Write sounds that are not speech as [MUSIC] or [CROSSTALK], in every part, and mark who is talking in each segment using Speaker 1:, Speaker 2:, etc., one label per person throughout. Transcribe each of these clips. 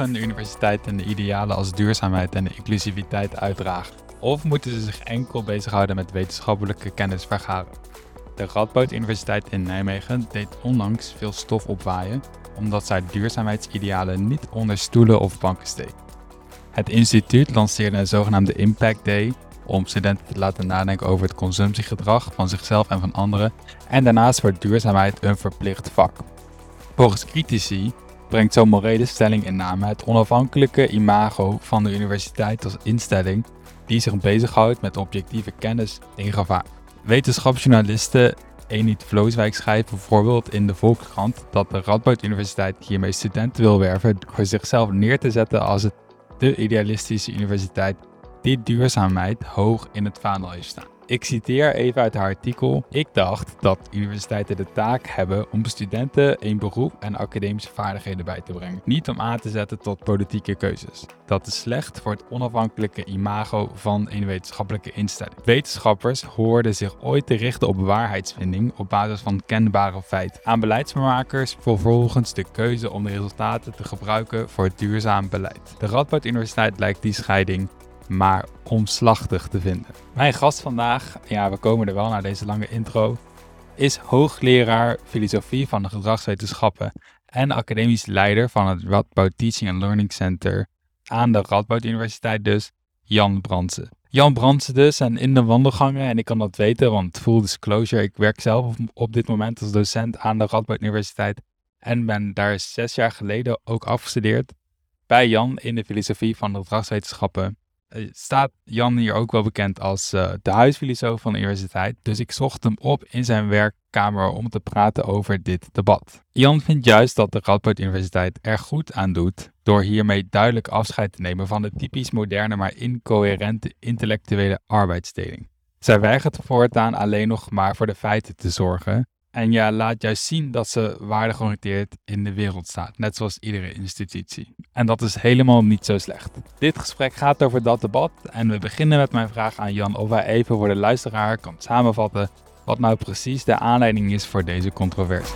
Speaker 1: Mogen universiteiten de idealen als duurzaamheid en inclusiviteit uitdragen? Of moeten ze zich enkel bezighouden met wetenschappelijke kennis vergaren? De Radboud Universiteit in Nijmegen deed onlangs veel stof opwaaien omdat zij duurzaamheidsidealen niet onder stoelen of banken steekt. Het instituut lanceerde een zogenaamde Impact Day om studenten te laten nadenken over het consumptiegedrag van zichzelf en van anderen en daarnaast wordt duurzaamheid een verplicht vak. Volgens critici brengt zo'n morele stelling in name het onafhankelijke imago van de universiteit als instelling die zich bezighoudt met objectieve kennis in gevaar. Wetenschapsjournalisten Enid Vlooswijk schrijft bijvoorbeeld in de Volkskrant dat de Radboud Universiteit hiermee studenten wil werven door zichzelf neer te zetten als de idealistische universiteit die duurzaamheid hoog in het vaandel heeft staan. Ik citeer even uit haar artikel. Ik dacht dat universiteiten de taak hebben om studenten een beroep en academische vaardigheden bij te brengen. Niet om aan te zetten tot politieke keuzes. Dat is slecht voor het onafhankelijke imago van een wetenschappelijke instelling. Wetenschappers hoorden zich ooit te richten op waarheidsvinding op basis van kenbare feiten. Aan beleidsmakers vervolgens de keuze om de resultaten te gebruiken voor duurzaam beleid. De Radboud Universiteit lijkt die scheiding maar omslachtig te vinden. Mijn gast vandaag, ja, we komen er wel naar deze lange intro, is hoogleraar filosofie van de gedragswetenschappen en academisch leider van het Radboud Teaching and Learning Center aan de Radboud Universiteit dus, Jan Brandsen. Jan Brandsen dus en in de wandelgangen, en ik kan dat weten, want full disclosure, ik werk zelf op dit moment als docent aan de Radboud Universiteit en ben daar zes jaar geleden ook afgestudeerd bij Jan in de filosofie van de gedragswetenschappen staat Jan hier ook wel bekend als uh, de huisfilosoof van de universiteit. Dus ik zocht hem op in zijn werkkamer om te praten over dit debat. Jan vindt juist dat de Radboud Universiteit er goed aan doet door hiermee duidelijk afscheid te nemen van de typisch moderne maar incoherente intellectuele arbeidsdeling. Zij weigert voortaan alleen nog maar voor de feiten te zorgen en ja, laat juist zien dat ze waardegeoriënteerd in de wereld staat, net zoals iedere institutie. En dat is helemaal niet zo slecht. Dit gesprek gaat over dat debat en we beginnen met mijn vraag aan Jan of hij even voor de luisteraar kan samenvatten wat nou precies de aanleiding is voor deze controverse.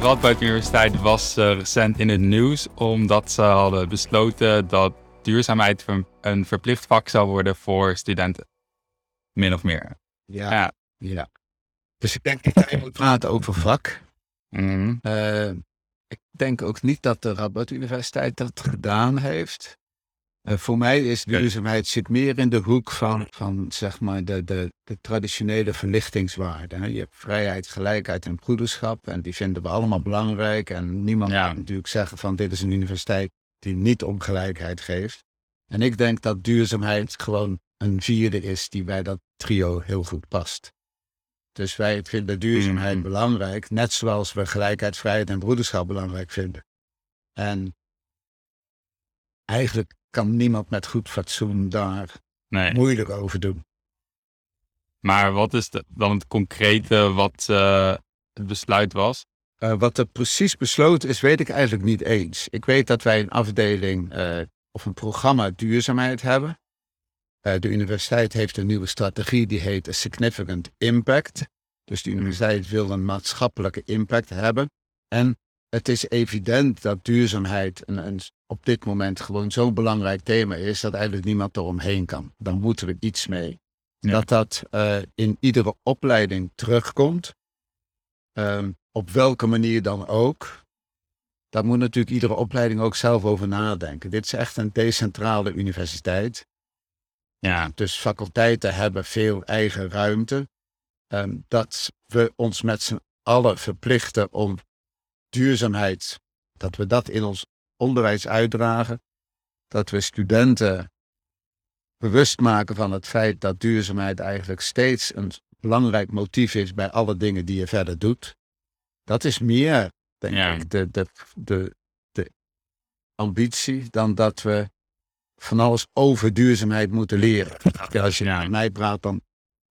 Speaker 1: Radboud Universiteit was uh, recent in het nieuws omdat ze hadden besloten dat duurzaamheid een verplicht vak zou worden voor studenten. Min of meer.
Speaker 2: Ja. ja. ja. Dus ik denk dat je moet praten over vak. Mm uh, ik denk ook niet dat de Radboud Universiteit dat gedaan heeft. Uh, voor mij is duurzaamheid zit meer in de hoek van, van zeg maar de, de, de traditionele verlichtingswaarden. Je hebt vrijheid, gelijkheid en broederschap en die vinden we allemaal belangrijk. En niemand kan natuurlijk zeggen van dit is een universiteit die niet om gelijkheid geeft. En ik denk dat duurzaamheid gewoon een vierde is die bij dat trio heel goed past. Dus wij vinden duurzaamheid mm-hmm. belangrijk, net zoals we gelijkheid, vrijheid en broederschap belangrijk vinden. En eigenlijk kan niemand met goed fatsoen daar nee. moeilijk over doen.
Speaker 1: Maar wat is dan het concrete wat uh, het besluit was?
Speaker 2: Uh, wat er precies besloten is, weet ik eigenlijk niet eens. Ik weet dat wij een afdeling uh, of een programma duurzaamheid hebben. de universiteit heeft een nieuwe strategie die heet a Significant Impact. Dus de universiteit wil een maatschappelijke impact hebben. En het is evident dat duurzaamheid een, een, op dit moment gewoon zo'n belangrijk thema is dat eigenlijk niemand eromheen kan. Dan moeten we iets mee. Dat dat uh, in iedere opleiding terugkomt, um, op welke manier dan ook. Daar moet natuurlijk iedere opleiding ook zelf over nadenken. Dit is echt een decentrale universiteit. Ja. Dus faculteiten hebben veel eigen ruimte. Um, dat we ons met z'n allen verplichten om duurzaamheid, dat we dat in ons onderwijs uitdragen. Dat we studenten bewust maken van het feit dat duurzaamheid eigenlijk steeds een belangrijk motief is bij alle dingen die je verder doet. Dat is meer, denk ik, de, de, de, de ambitie dan dat we van alles over duurzaamheid moeten leren. Als je naar mij praat, dan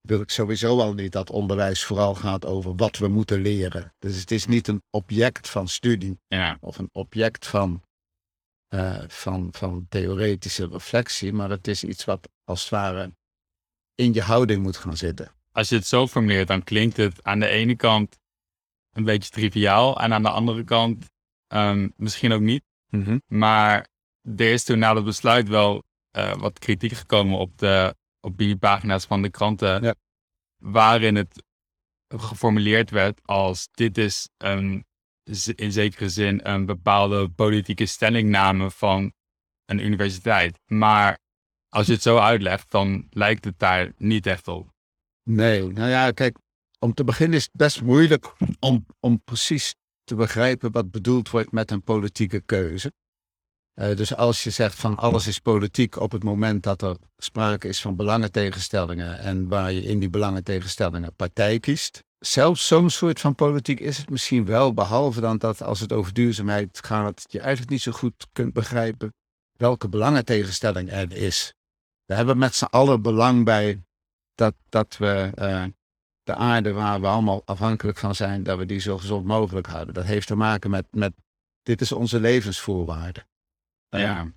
Speaker 2: wil ik sowieso al niet dat onderwijs vooral gaat over wat we moeten leren. Dus het is niet een object van studie ja. of een object van, uh, van, van theoretische reflectie, maar het is iets wat als het ware in je houding moet gaan zitten.
Speaker 1: Als je het zo formuleert, dan klinkt het aan de ene kant een beetje triviaal en aan de andere kant ehm, misschien ook niet. Maar er is toen na het besluit wel uh, wat kritiek gekomen op de op die pagina's van de kranten,
Speaker 2: Ja.
Speaker 1: waarin het geformuleerd werd als dit is een, in zekere zin een bepaalde politieke stellingname van een universiteit. Maar als je het zo uitlegt, dan lijkt het daar niet echt op.
Speaker 2: Nee, nou ja, kijk, om te beginnen is het best moeilijk om, om precies te begrijpen wat bedoeld wordt met een politieke keuze. Eh, dus als je zegt van alles is politiek op het moment dat er sprake is van belangentegenstellingen en waar je in die belangentegenstellingen partij kiest. Zelfs zo'n soort van politiek is het misschien wel, behalve dan dat als het over duurzaamheid gaat, je eigenlijk niet zo goed kunt begrijpen welke belangentegenstelling er is. We hebben met z'n allen belang bij dat, dat we eh, de aarde waar we allemaal afhankelijk van zijn, dat we die zo gezond mogelijk houden. Dat heeft te maken met, met dit is onze levensvoorwaarde.
Speaker 1: Ja.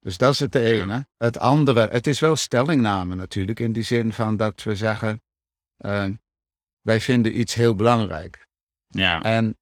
Speaker 2: Dus dat is het ene. Het andere, het is wel stellingname natuurlijk, in die zin van dat we zeggen, eh, wij vinden iets heel belangrijk.
Speaker 1: Ja.
Speaker 2: En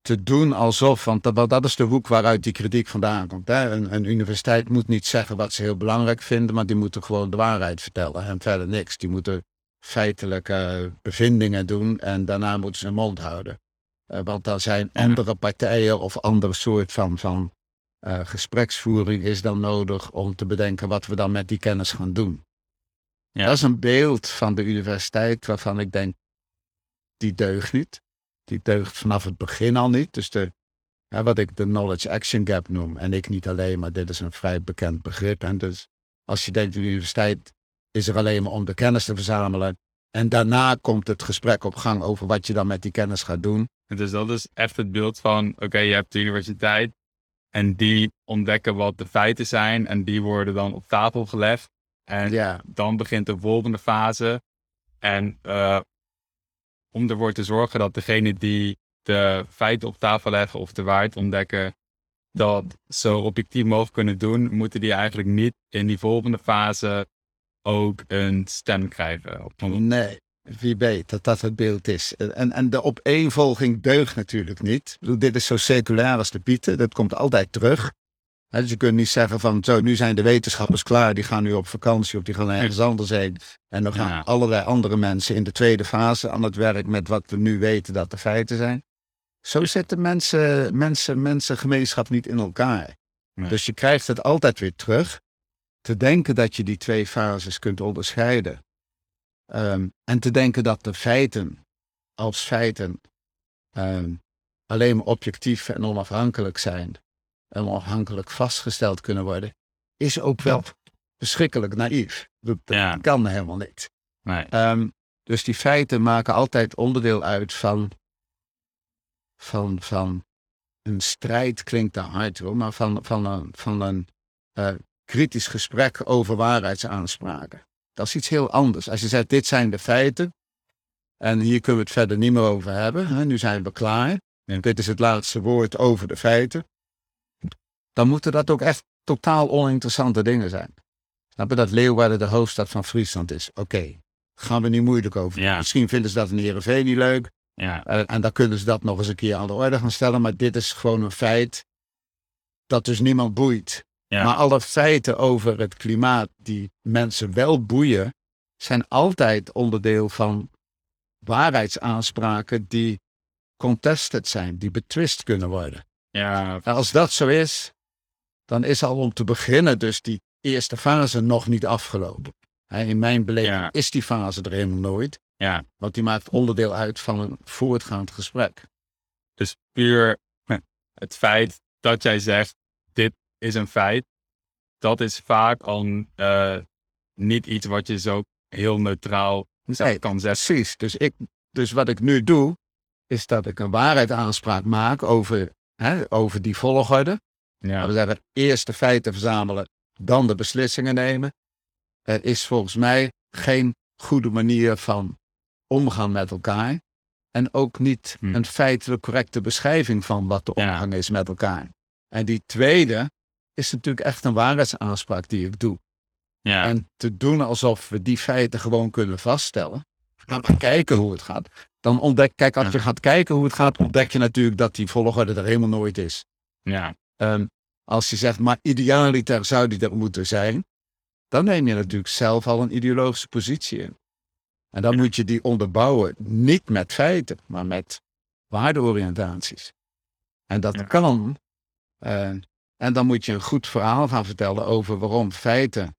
Speaker 2: te doen alsof, want dat, dat is de hoek waaruit die kritiek vandaan komt. Hè? Een, een universiteit moet niet zeggen wat ze heel belangrijk vinden, maar die moeten gewoon de waarheid vertellen en verder niks. Die moeten feitelijke bevindingen doen en daarna moeten ze hun mond houden. Eh, want dan zijn andere partijen of andere soort van, van eh, gespreksvoering is dan nodig om te bedenken wat we dan met die kennis gaan doen.
Speaker 1: Ja.
Speaker 2: Dat is een beeld van de universiteit waarvan ik denk, die deugt niet. Die deugt vanaf het begin al niet. Dus de, ja, wat ik de knowledge action gap noem. En ik niet alleen, maar dit is een vrij bekend begrip. En dus als je denkt, de universiteit is er alleen maar om de kennis te verzamelen. En daarna komt het gesprek op gang over wat je dan met die kennis gaat doen.
Speaker 1: Dus dat is echt het beeld van, oké, je hebt de universiteit en die ontdekken wat de feiten zijn en die worden dan op tafel gelegd. En
Speaker 2: Ja,
Speaker 1: dan begint de volgende fase. En eh, om ervoor te zorgen dat degene die de feiten op tafel leggen of de waarheid ontdekken, dat zo objectief mogelijk kunnen doen, moeten die eigenlijk niet in die volgende fase ook een stem krijgen.
Speaker 2: Nee. Wie weet dat dat het beeld is. En, en de opeenvolging deugt natuurlijk niet. Dit is zo seculair als de pieten. Dat komt altijd terug. Dus je kunt niet zeggen van zo, nu zijn de wetenschappers klaar. Die gaan nu op vakantie of die gaan ergens anders heen. En dan gaan
Speaker 1: Ja.
Speaker 2: allerlei andere mensen in de tweede fase aan het werk met wat we nu weten dat de feiten zijn. Zo zitten mensen, mensen, mensengemeenschap niet in elkaar.
Speaker 1: Nee.
Speaker 2: Dus je krijgt het altijd weer terug. Te denken dat je die twee fases kunt onderscheiden. Ehm, en te denken dat de feiten als feiten ehm, alleen maar objectief en onafhankelijk zijn. En onafhankelijk vastgesteld kunnen worden. Is ook wel verschrikkelijk naïef. Dat, dat
Speaker 1: Ja.
Speaker 2: kan helemaal niet.
Speaker 1: Nee.
Speaker 2: Ehm, dus die feiten maken altijd onderdeel uit van, van, van een strijd, klinkt te hard hoor, maar van, van een, van een eh, kritisch gesprek over waarheidsaanspraken. Dat is iets heel anders. Als je zegt, dit zijn de feiten en hier kunnen we het verder niet meer over hebben, hè, nu zijn we klaar,
Speaker 1: Ja.
Speaker 2: dit is het laatste woord over de feiten, dan moeten dat ook echt totaal oninteressante dingen zijn. Snap je dat Leeuwarden de hoofdstad van Friesland is? Oké, gaan we niet moeilijk over.
Speaker 1: Ja.
Speaker 2: Misschien vinden ze dat in Heerenveen niet leuk.
Speaker 1: Ja.
Speaker 2: En, en dan kunnen ze dat nog eens een keer aan de orde gaan stellen. Maar dit is gewoon een feit dat dus niemand boeit.
Speaker 1: Ja.
Speaker 2: Maar alle feiten over het klimaat die mensen wel boeien, zijn altijd onderdeel van waarheidsaanspraken die contested zijn, die betwist kunnen worden.
Speaker 1: Ja.
Speaker 2: Als dat zo is, dan is al om te beginnen dus die eerste fase nog niet afgelopen. In mijn beleving
Speaker 1: Ja.
Speaker 2: is die fase er helemaal nooit,
Speaker 1: Ja.
Speaker 2: want die maakt onderdeel uit van een voortgaand gesprek.
Speaker 1: Dus puur het feit dat jij zegt, dit is een feit, dat is vaak al eh, niet iets wat je zo heel neutraal
Speaker 2: Nee,
Speaker 1: kan zeggen.
Speaker 2: Precies. Dus, ik, dus wat ik nu doe, is dat ik een waarheidsaanspraak maak over, hè, over die volgorde.
Speaker 1: Ja.
Speaker 2: We zeggen eerst de feiten verzamelen, dan de beslissingen nemen. Er is volgens mij geen goede manier van omgaan met elkaar. En ook niet
Speaker 1: Hm.
Speaker 2: een feitelijk correcte beschrijving van wat de
Speaker 1: Ja.
Speaker 2: omgang is met elkaar. En die tweede is natuurlijk echt een waarheidsaanspraak die ik doe.
Speaker 1: Ja.
Speaker 2: En te doen alsof we die feiten gewoon kunnen vaststellen. Gaan we kijken hoe het gaat. Dan ontdek, kijk, als je gaat kijken hoe het gaat, ontdek je natuurlijk dat die volgorde er helemaal nooit is.
Speaker 1: ja.
Speaker 2: Ehm, als je zegt, maar idealiter zou die er moeten zijn, dan neem je natuurlijk zelf al een ideologische positie in. En dan moet je die onderbouwen, niet met feiten, maar met waardeoriëntaties. En dat
Speaker 1: Ja.
Speaker 2: kan. eh, en dan moet je een goed verhaal gaan vertellen over waarom feiten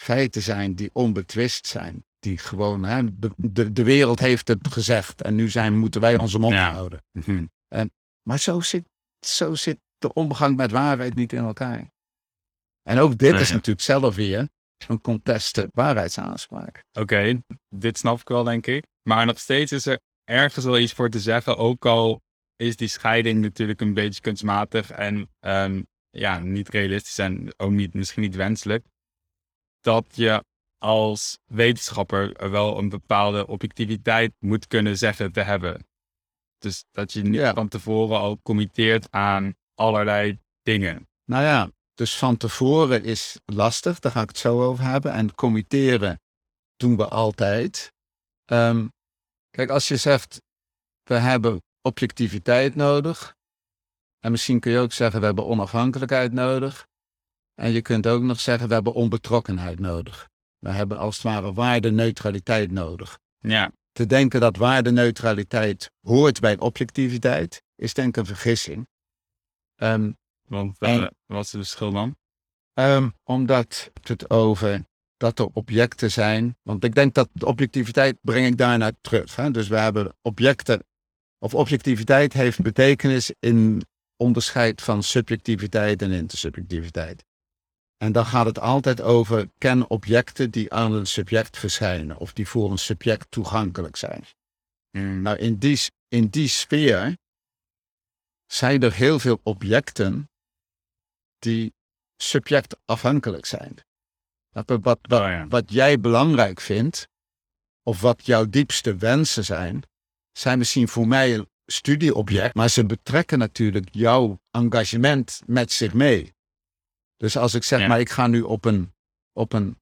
Speaker 2: feiten zijn die onbetwist zijn. Die gewoon, hè, de, de, wereld heeft het gezegd en nu zijn, moeten wij onze mond
Speaker 1: Ja.
Speaker 2: houden. Maar zo zit, zo zit de omgang met waarheid niet in elkaar. En ook dit
Speaker 1: Nee.
Speaker 2: is natuurlijk zelf weer een conteste waarheidsaanspraak.
Speaker 1: Oké, dit snap ik wel, denk ik. Maar nog steeds is er ergens wel iets voor te zeggen. Ook al is die scheiding natuurlijk een beetje kunstmatig en ehm, ja, niet realistisch en ook niet, misschien niet wenselijk. Dat je als wetenschapper er wel een bepaalde objectiviteit moet kunnen zeggen te hebben. Dus dat je niet
Speaker 2: Ja.
Speaker 1: van tevoren al committeert aan allerlei dingen.
Speaker 2: Nou ja, dus van tevoren is lastig, daar ga ik het zo over hebben. En committeren doen we altijd. Ehm, kijk, als je zegt, we hebben objectiviteit nodig. En misschien kun je ook zeggen, we hebben onafhankelijkheid nodig. En je kunt ook nog zeggen, we hebben onbetrokkenheid nodig. We hebben als het ware waardeneutraliteit nodig.
Speaker 1: Ja,
Speaker 2: Te denken dat waardeneutraliteit hoort bij objectiviteit, is denk ik een vergissing. Ehm,
Speaker 1: want
Speaker 2: En-
Speaker 1: eh, wat is het verschil dan?
Speaker 2: Ehm, omdat het over dat er objecten zijn. Want ik denk dat de objectiviteit breng ik daarnaar terug. Hè? Dus we hebben objecten. Of objectiviteit heeft betekenis in onderscheid van subjectiviteit en intersubjectiviteit. En dan gaat het altijd over ken objecten die aan een subject verschijnen. Of die voor een subject toegankelijk zijn.
Speaker 1: Mm,
Speaker 2: Nou, in die, in die sfeer zijn er heel veel objecten die subjectafhankelijk zijn. Wat, wat,
Speaker 1: Oh
Speaker 2: wat jij belangrijk vindt, of wat jouw diepste wensen zijn, zijn misschien voor mij een studieobject, maar ze betrekken natuurlijk jouw engagement met zich mee. Dus als ik zeg,
Speaker 1: Ja.
Speaker 2: maar ik ga nu op een, op een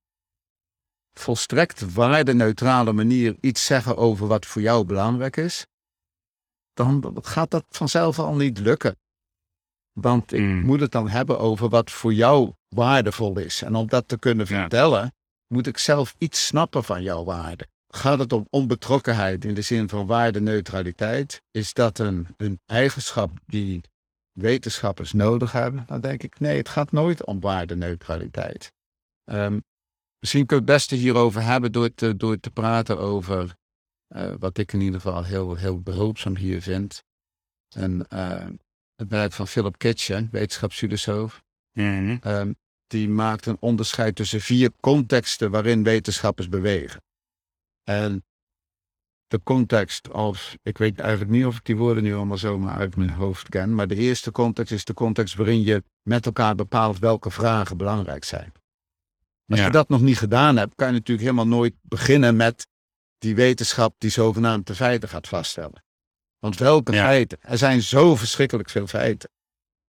Speaker 2: volstrekt waardeneutrale manier iets zeggen over wat voor jou belangrijk is, dan gaat dat vanzelf al niet lukken. Want ik
Speaker 1: Mm.
Speaker 2: moet het dan hebben over wat voor jou waardevol is. En om dat te kunnen
Speaker 1: Ja.
Speaker 2: vertellen, moet ik zelf iets snappen van jouw waarde. Gaat het om onbetrokkenheid in de zin van waardeneutraliteit? Is dat een, een eigenschap die wetenschappers nodig hebben? Dan denk ik, nee, het gaat nooit om waardeneutraliteit. Ehm, misschien kun je het beste hierover hebben door te, door te praten over eh, wat ik in ieder geval heel, heel behulpzaam hier vind. En, eh, het werk van Philip Kitchen, wetenschapsfilosoof. Ehm, die maakt een onderscheid tussen vier contexten waarin wetenschappers bewegen. En de context als, ik weet eigenlijk niet of ik die woorden nu allemaal zomaar uit mijn hoofd ken, maar de eerste context is de context waarin je met elkaar bepaalt welke vragen belangrijk zijn. Als
Speaker 1: Ja.
Speaker 2: je dat nog niet gedaan hebt, kan je natuurlijk helemaal nooit beginnen met die wetenschap die zogenaamd de feiten gaat vaststellen. Want welke
Speaker 1: Ja.
Speaker 2: feiten? Er zijn zo verschrikkelijk veel feiten.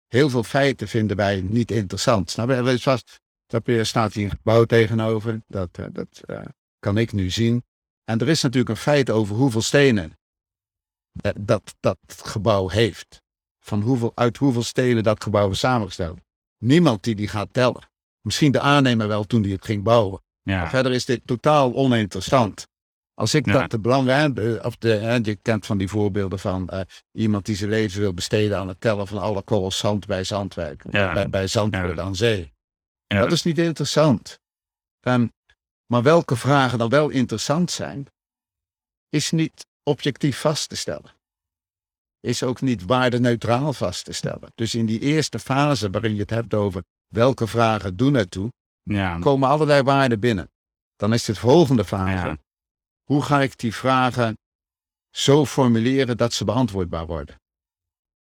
Speaker 2: Heel veel feiten vinden wij niet interessant. Snap je? Vast, er staat hier een gebouw tegenover. Dat, eh, dat eh, kan ik nu zien. En er is natuurlijk een feit over hoeveel stenen eh, dat, dat gebouw heeft. Van hoeveel, uit hoeveel stenen dat gebouw is samengesteld. Niemand die die gaat tellen. Misschien de aannemer wel toen die het ging bouwen.
Speaker 1: Ja.
Speaker 2: Maar verder is dit totaal oninteressant. Als ik
Speaker 1: Ja.
Speaker 2: dat de belangrijk, of de, je kent van die voorbeelden van eh, iemand die zijn leven wil besteden aan het tellen van alle korrels zand bij Zandwijk,
Speaker 1: Ja.
Speaker 2: bij, bij Zandvoort aan zee. Dat is niet interessant. Ehm, maar welke vragen dan wel interessant zijn, is niet objectief vast te stellen. Is ook niet waardeneutraal vast te stellen. Dus in die eerste fase waarin je het hebt over welke vragen doen ertoe,
Speaker 1: Ja.
Speaker 2: komen allerlei waarden binnen. Dan is de volgende fase.
Speaker 1: Ja.
Speaker 2: Hoe ga ik die vragen zo formuleren dat ze beantwoordbaar worden?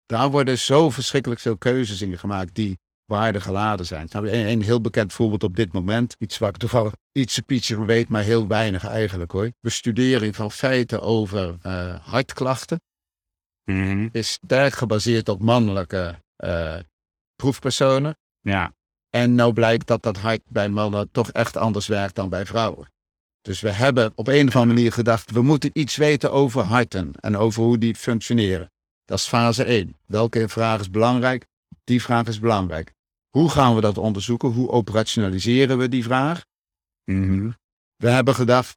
Speaker 2: Daar worden zo verschrikkelijk veel keuzes in gemaakt die waardegeladen zijn. Nou, een, een heel bekend voorbeeld op dit moment, iets waar ik toevallig iets pietje van weet, maar heel weinig eigenlijk hoor. Bestudering van feiten over eh, hartklachten
Speaker 1: Mhm.
Speaker 2: is sterk gebaseerd op mannelijke eh, proefpersonen.
Speaker 1: Ja.
Speaker 2: En nou blijkt dat dat hart bij mannen toch echt anders werkt dan bij vrouwen. Dus we hebben op een of andere manier gedacht, we moeten iets weten over harten en over hoe die functioneren. Dat is fase 1. Welke vraag is belangrijk? Die vraag is belangrijk. Hoe gaan we dat onderzoeken? Hoe operationaliseren we die vraag?
Speaker 1: Mhm.
Speaker 2: We hebben gedacht,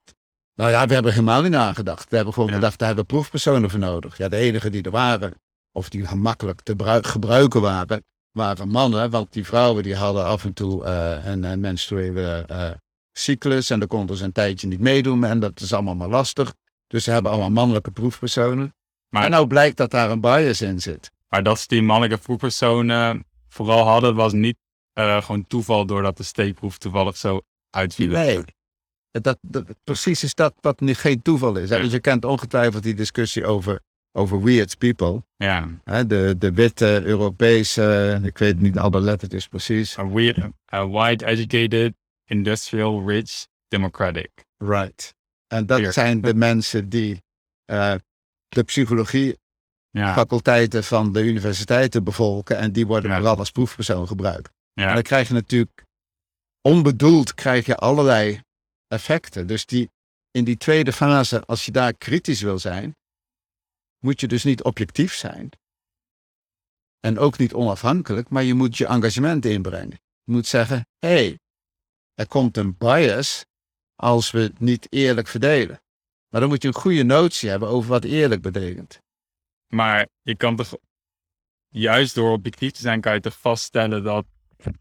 Speaker 2: nou ja, we hebben helemaal niet nagedacht. We hebben gewoon
Speaker 1: Ja.
Speaker 2: gedacht, daar hebben we proefpersonen voor nodig. Ja, de enige die er waren, of die gemakkelijk te brui- gebruiken waren, waren mannen. Want die vrouwen die hadden af en toe eh, een, een menstruele eh, cyclus en dan konden ze een tijdje niet meedoen en dat is allemaal maar lastig. Dus ze hebben allemaal mannelijke proefpersonen.
Speaker 1: Maar-
Speaker 2: en nou blijkt dat daar een bias in zit.
Speaker 1: Maar dat ze die mannelijke proefpersonen vooral hadden, was niet eh, gewoon toeval doordat de steekproef toevallig zo uitviel.
Speaker 2: Nee. Dat, dat, precies is dat wat niet, geen toeval is. Hè?
Speaker 1: Ja.
Speaker 2: Dus je kent ongetwijfeld die discussie over, over weird people.
Speaker 1: Ja,
Speaker 2: Hè, de, de witte Europese, ik weet niet alle lettertjes precies.
Speaker 1: a weird, a white, educated, industrial, rich, democratic.
Speaker 2: Right. En dat zijn de mensen die eh, de psychologie
Speaker 1: Ja,
Speaker 2: faculteiten van de universiteiten bevolken en die worden
Speaker 1: Ja.
Speaker 2: vooral als proefpersoon gebruikt. En
Speaker 1: ja,
Speaker 2: dan krijg je natuurlijk onbedoeld krijg je allerlei effecten. Dus die, in die tweede fase, als je daar kritisch wil zijn, moet je dus niet objectief zijn. En ook niet onafhankelijk, maar je moet je engagement inbrengen. Je moet zeggen, hé, hey, er komt een bias als we het niet eerlijk verdelen. Maar dan moet je een goede notie hebben over wat eerlijk betekent.
Speaker 1: maar je kan toch, juist door objectief te zijn, kan je toch vaststellen dat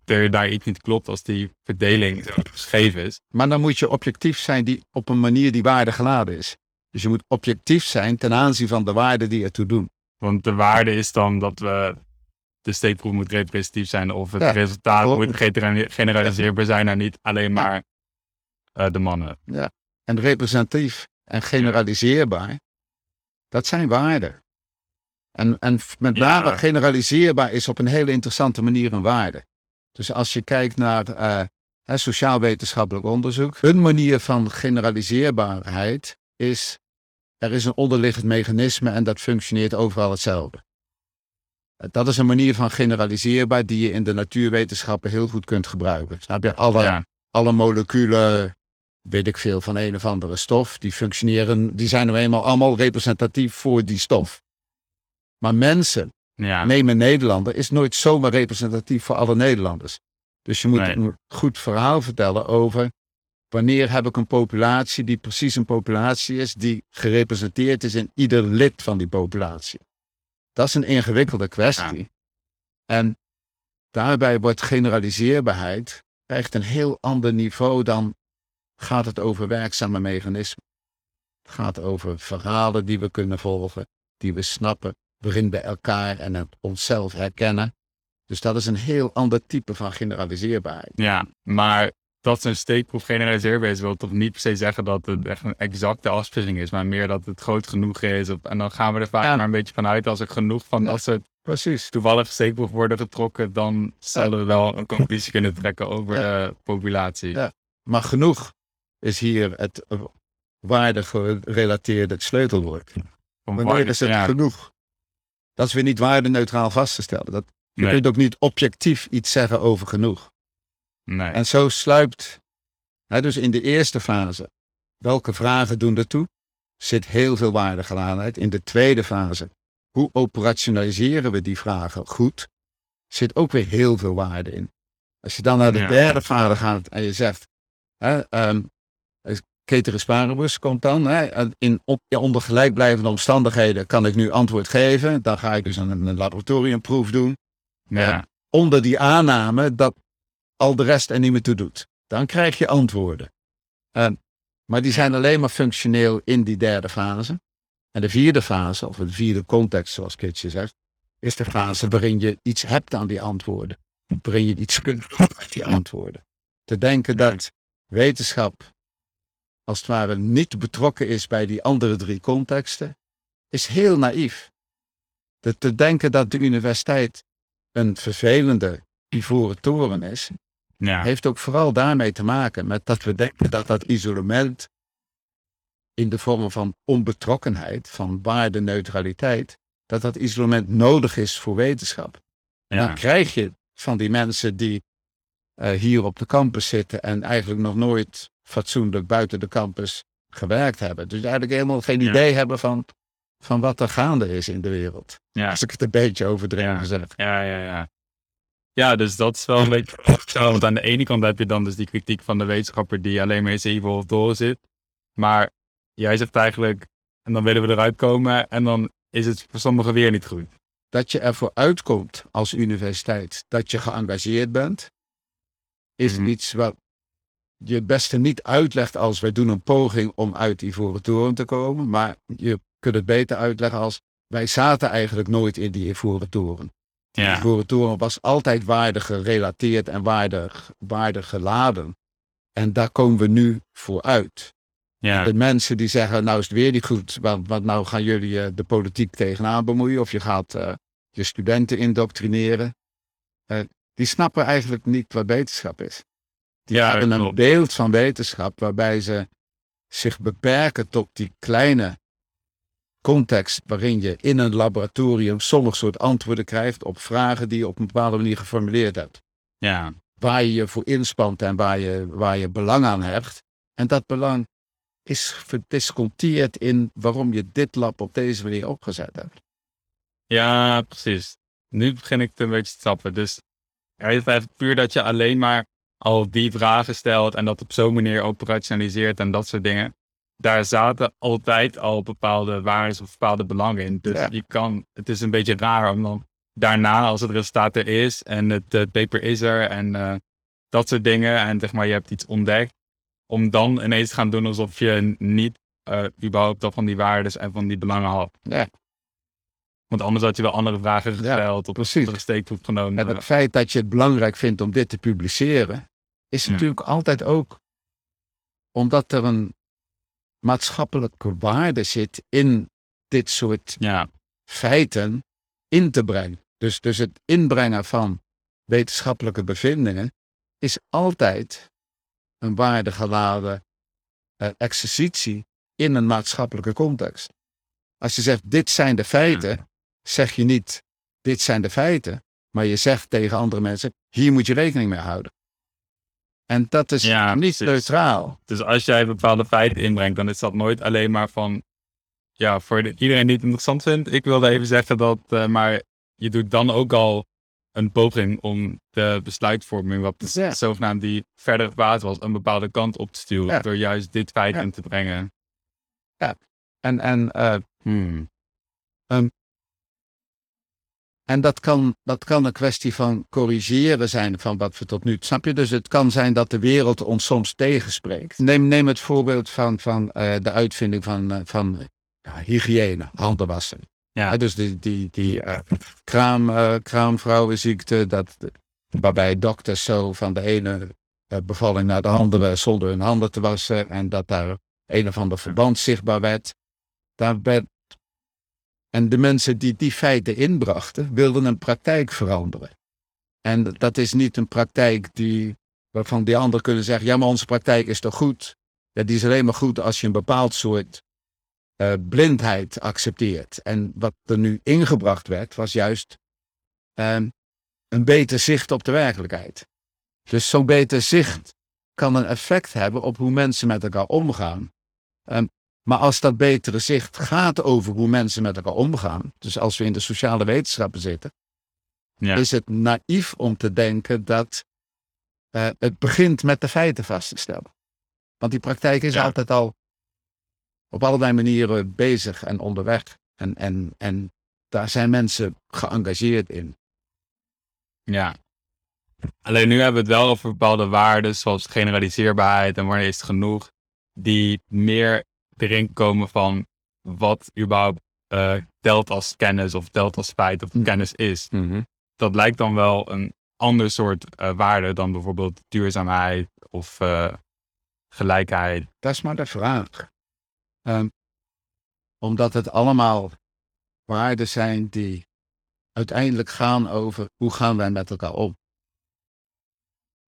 Speaker 1: er daar iets niet klopt als die verdeling zo gegeven is.
Speaker 2: Maar dan moet je objectief zijn die op een manier die waarde geladen is. Dus je moet objectief zijn ten aanzien van de waarden die ertoe doen.
Speaker 1: Want de waarde is dan dat we de steekproef moet representatief zijn of het
Speaker 2: Ja,
Speaker 1: resultaat
Speaker 2: klopt.
Speaker 1: moet genera- generaliseerbaar zijn naar niet alleen maar eh, de mannen.
Speaker 2: En representatief en generaliseerbaar, dat zijn waarden. En, en met
Speaker 1: Ja.
Speaker 2: name generaliseerbaar is op een hele interessante manier een waarde. Dus als je kijkt naar eh, sociaal-wetenschappelijk onderzoek, een manier van generaliseerbaarheid is, er is een onderliggend mechanisme en dat functioneert overal hetzelfde. Eh, Dat is een manier van generaliseerbaar die je in de natuurwetenschappen heel goed kunt gebruiken. Snap je? Alle,
Speaker 1: Ja,
Speaker 2: alle moleculen, weet ik veel, van een of andere stof, die functioneren, die zijn nou eenmaal allemaal representatief voor die stof. Maar mensen,
Speaker 1: ja,
Speaker 2: neem een Nederlander, is nooit zomaar representatief voor alle Nederlanders. Dus je moet
Speaker 1: Nee.
Speaker 2: een goed verhaal vertellen over wanneer heb ik een populatie die precies een populatie is, die gerepresenteerd is in ieder lid van die populatie. Dat is een ingewikkelde kwestie. En daarbij wordt generaliseerbaarheid krijgt een heel ander niveau dan gaat het over werkzame mechanismen. Het gaat over verhalen die we kunnen volgen, die we snappen, waarin we elkaar en het onszelf herkennen. Dus dat is een heel ander type van generaliseerbaarheid.
Speaker 1: ja, maar dat zo'n steekproef generaliseerbaar is, wil toch niet per se zeggen dat het echt een exacte afsplitsing is, maar meer dat het groot genoeg is. En dan gaan we er vaak
Speaker 2: Ja.
Speaker 1: maar een beetje vanuit als er genoeg van dat soort
Speaker 2: Precies.
Speaker 1: toevallig steekproef worden getrokken, dan zullen we wel een conclusie kunnen trekken over de populatie.
Speaker 2: Ja. Maar genoeg is hier het eh, waardegerelateerde sleutelwoord. Wanneer
Speaker 1: waar-
Speaker 2: is het
Speaker 1: ja,
Speaker 2: genoeg? Dat is weer niet waardeneutraal vast te stellen. Dat, je
Speaker 1: nee,
Speaker 2: kunt ook niet objectief iets zeggen over genoeg.
Speaker 1: Nee.
Speaker 2: En zo sluipt, hè, dus in de eerste fase, welke vragen doen ertoe? Zit heel veel waardegeladenheid. In de tweede fase, hoe operationaliseren we die vragen goed? Zit ook weer heel veel waarde in. Als je dan naar de
Speaker 1: Ja.
Speaker 2: derde fase gaat en je zegt, hè, ehm, Ceteris paribus komt dan, hè, in, op, ja, onder gelijkblijvende omstandigheden kan ik nu antwoord geven. Dan ga ik dus een, een laboratoriumproef doen
Speaker 1: ja,
Speaker 2: onder die aanname dat al de rest er niet meer toe doet. Dan krijg je antwoorden. Eh, maar die zijn alleen maar functioneel in die derde fase. En de vierde fase, of de vierde context zoals Kitje zegt, is de fase waarin je iets hebt aan die antwoorden. Waarin je iets kunt doen met die antwoorden. Te denken dat wetenschap als het ware niet betrokken is bij die andere drie contexten, is heel naïef. Te denken dat de universiteit een vervelende ivoren toren is,
Speaker 1: ja,
Speaker 2: heeft ook vooral daarmee te maken met dat we denken dat dat isolement in de vorm van onbetrokkenheid, van waardeneutraliteit, dat dat isolement nodig is voor wetenschap.
Speaker 1: ja.
Speaker 2: Dan krijg je van die mensen die eh, hier op de campus zitten en eigenlijk nog nooit fatsoenlijk buiten de campus gewerkt hebben. Dus eigenlijk helemaal geen
Speaker 1: Ja.
Speaker 2: idee hebben van, van wat er gaande is in de wereld.
Speaker 1: Ja.
Speaker 2: Als ik het een beetje overdreven zeg.
Speaker 1: Ja, ja, ja. Ja, dus dat is wel een beetje [LAUGHS] zo. Want aan de ene kant heb je dan dus die kritiek van de wetenschapper die alleen maar in zijn evil of door zit. Maar jij zegt eigenlijk, en dan willen we eruit komen en dan is het voor sommigen weer niet goed.
Speaker 2: Dat je ervoor uitkomt als universiteit dat je geëngageerd bent, is
Speaker 1: Mhm.
Speaker 2: iets wat je het beste niet uitlegt als wij doen een poging om uit die Ivoren Toren te komen. Maar je kunt het beter uitleggen als wij zaten eigenlijk nooit in die Ivoren Toren. De
Speaker 1: Ja.
Speaker 2: Ivoren Toren was altijd waarde gerelateerd en waarde, waarde geladen. En daar komen we nu voor uit.
Speaker 1: Ja.
Speaker 2: De mensen die zeggen, nou is het weer niet goed, want, want nou gaan jullie eh, de politiek tegenaan bemoeien of je gaat eh, je studenten indoctrineren. Eh, die snappen eigenlijk niet wat wetenschap is. Die
Speaker 1: Ja,
Speaker 2: hebben een beeld van wetenschap waarbij ze zich beperken tot die kleine context waarin je in een laboratorium sommige soort antwoorden krijgt op vragen die je op een bepaalde manier geformuleerd hebt
Speaker 1: Ja.
Speaker 2: waar je je voor inspant en waar je, waar je belang aan hebt. En dat belang is gedisconteerd in waarom je dit lab op deze manier opgezet hebt.
Speaker 1: Ja, precies. Nu begin ik het een beetje te snappen. Dus er is eigenlijk puur dat je alleen maar al die vragen stelt en dat op zo'n manier operationaliseert en dat soort dingen. Daar zaten altijd al bepaalde waarden of bepaalde belangen in. Dus
Speaker 2: Ja.
Speaker 1: je kan, het is een beetje raar om dan daarna, als het resultaat er is en het paper is er en eh, dat soort dingen en zeg maar je hebt iets ontdekt, om dan ineens te gaan doen alsof je niet eh, überhaupt al van die waarden en van die belangen had.
Speaker 2: Ja.
Speaker 1: Want anders had je wel andere vragen gesteld of
Speaker 2: precies.
Speaker 1: andere steekproef genomen.
Speaker 2: En het feit dat je het belangrijk vindt om dit te publiceren, is
Speaker 1: Ja.
Speaker 2: natuurlijk altijd ook omdat er een maatschappelijke waarde zit in dit soort
Speaker 1: Ja,
Speaker 2: feiten in te brengen. Dus, dus het inbrengen van wetenschappelijke bevindingen is altijd een waardegeladen eh, exercitie in een maatschappelijke context. Als je zegt, dit zijn de feiten, zeg je niet, dit zijn de feiten, maar je zegt tegen andere mensen, hier moet je rekening mee houden. En dat is
Speaker 1: Ja,
Speaker 2: niet
Speaker 1: precies.
Speaker 2: neutraal.
Speaker 1: dus als jij bepaalde feiten inbrengt, dan is dat nooit alleen maar van, ja, voor de- iedereen die het interessant vindt. Ik wilde even zeggen dat, eh, maar je doet dan ook al een poging om de besluitvorming, wat de
Speaker 2: Ja.
Speaker 1: zogenaamd die verder gebaat was, een bepaalde kant op te stuwen.
Speaker 2: Ja.
Speaker 1: Door juist dit feit
Speaker 2: Ja.
Speaker 1: in te brengen.
Speaker 2: En, en, eh, hmm. Ehm, en dat kan, dat kan een kwestie van corrigeren zijn van wat we tot nu. Snap je? Dus het kan zijn dat de wereld ons soms tegenspreekt. Neem, neem het voorbeeld van, van eh, de uitvinding van, eh, van ja, hygiëne, handen wassen.
Speaker 1: Ja.
Speaker 2: Dus die, die, die eh, kraam, kraamvrouwenziekte, dat, waarbij dokters zo van de ene bevalling naar de andere zonder hun handen te wassen en dat daar een of ander verband zichtbaar werd. Daar werd en de mensen die die feiten inbrachten, wilden een praktijk veranderen. En dat is niet een praktijk die, waarvan die anderen kunnen zeggen, ja maar onze praktijk is toch goed? Die is alleen maar goed als je een bepaald soort eh, blindheid accepteert. En wat er nu ingebracht werd, was juist ehm, een beter zicht op de werkelijkheid. Dus zo'n beter zicht kan een effect hebben op hoe mensen met elkaar omgaan. Ehm, maar als dat betere zicht gaat over hoe mensen met elkaar omgaan, dus als we in de sociale wetenschappen zitten,
Speaker 1: Ja.
Speaker 2: is het naïef om te denken dat eh, het begint met de feiten vast te stellen. Want die praktijk is
Speaker 1: Ja.
Speaker 2: altijd al op allerlei manieren bezig en onderweg. En, en, en daar zijn mensen geëngageerd in.
Speaker 1: Ja. Alleen nu hebben we het wel over bepaalde waarden, zoals generaliseerbaarheid en wanneer is het genoeg, die meer erin komen van wat überhaupt eh, telt als kennis of telt als feit of
Speaker 2: Hm.
Speaker 1: kennis is. Dat lijkt dan wel een ander soort eh, waarde dan bijvoorbeeld duurzaamheid of eh, gelijkheid.
Speaker 2: Dat is maar de vraag. Ehm, omdat het allemaal waarden zijn die uiteindelijk gaan over hoe gaan wij met elkaar om.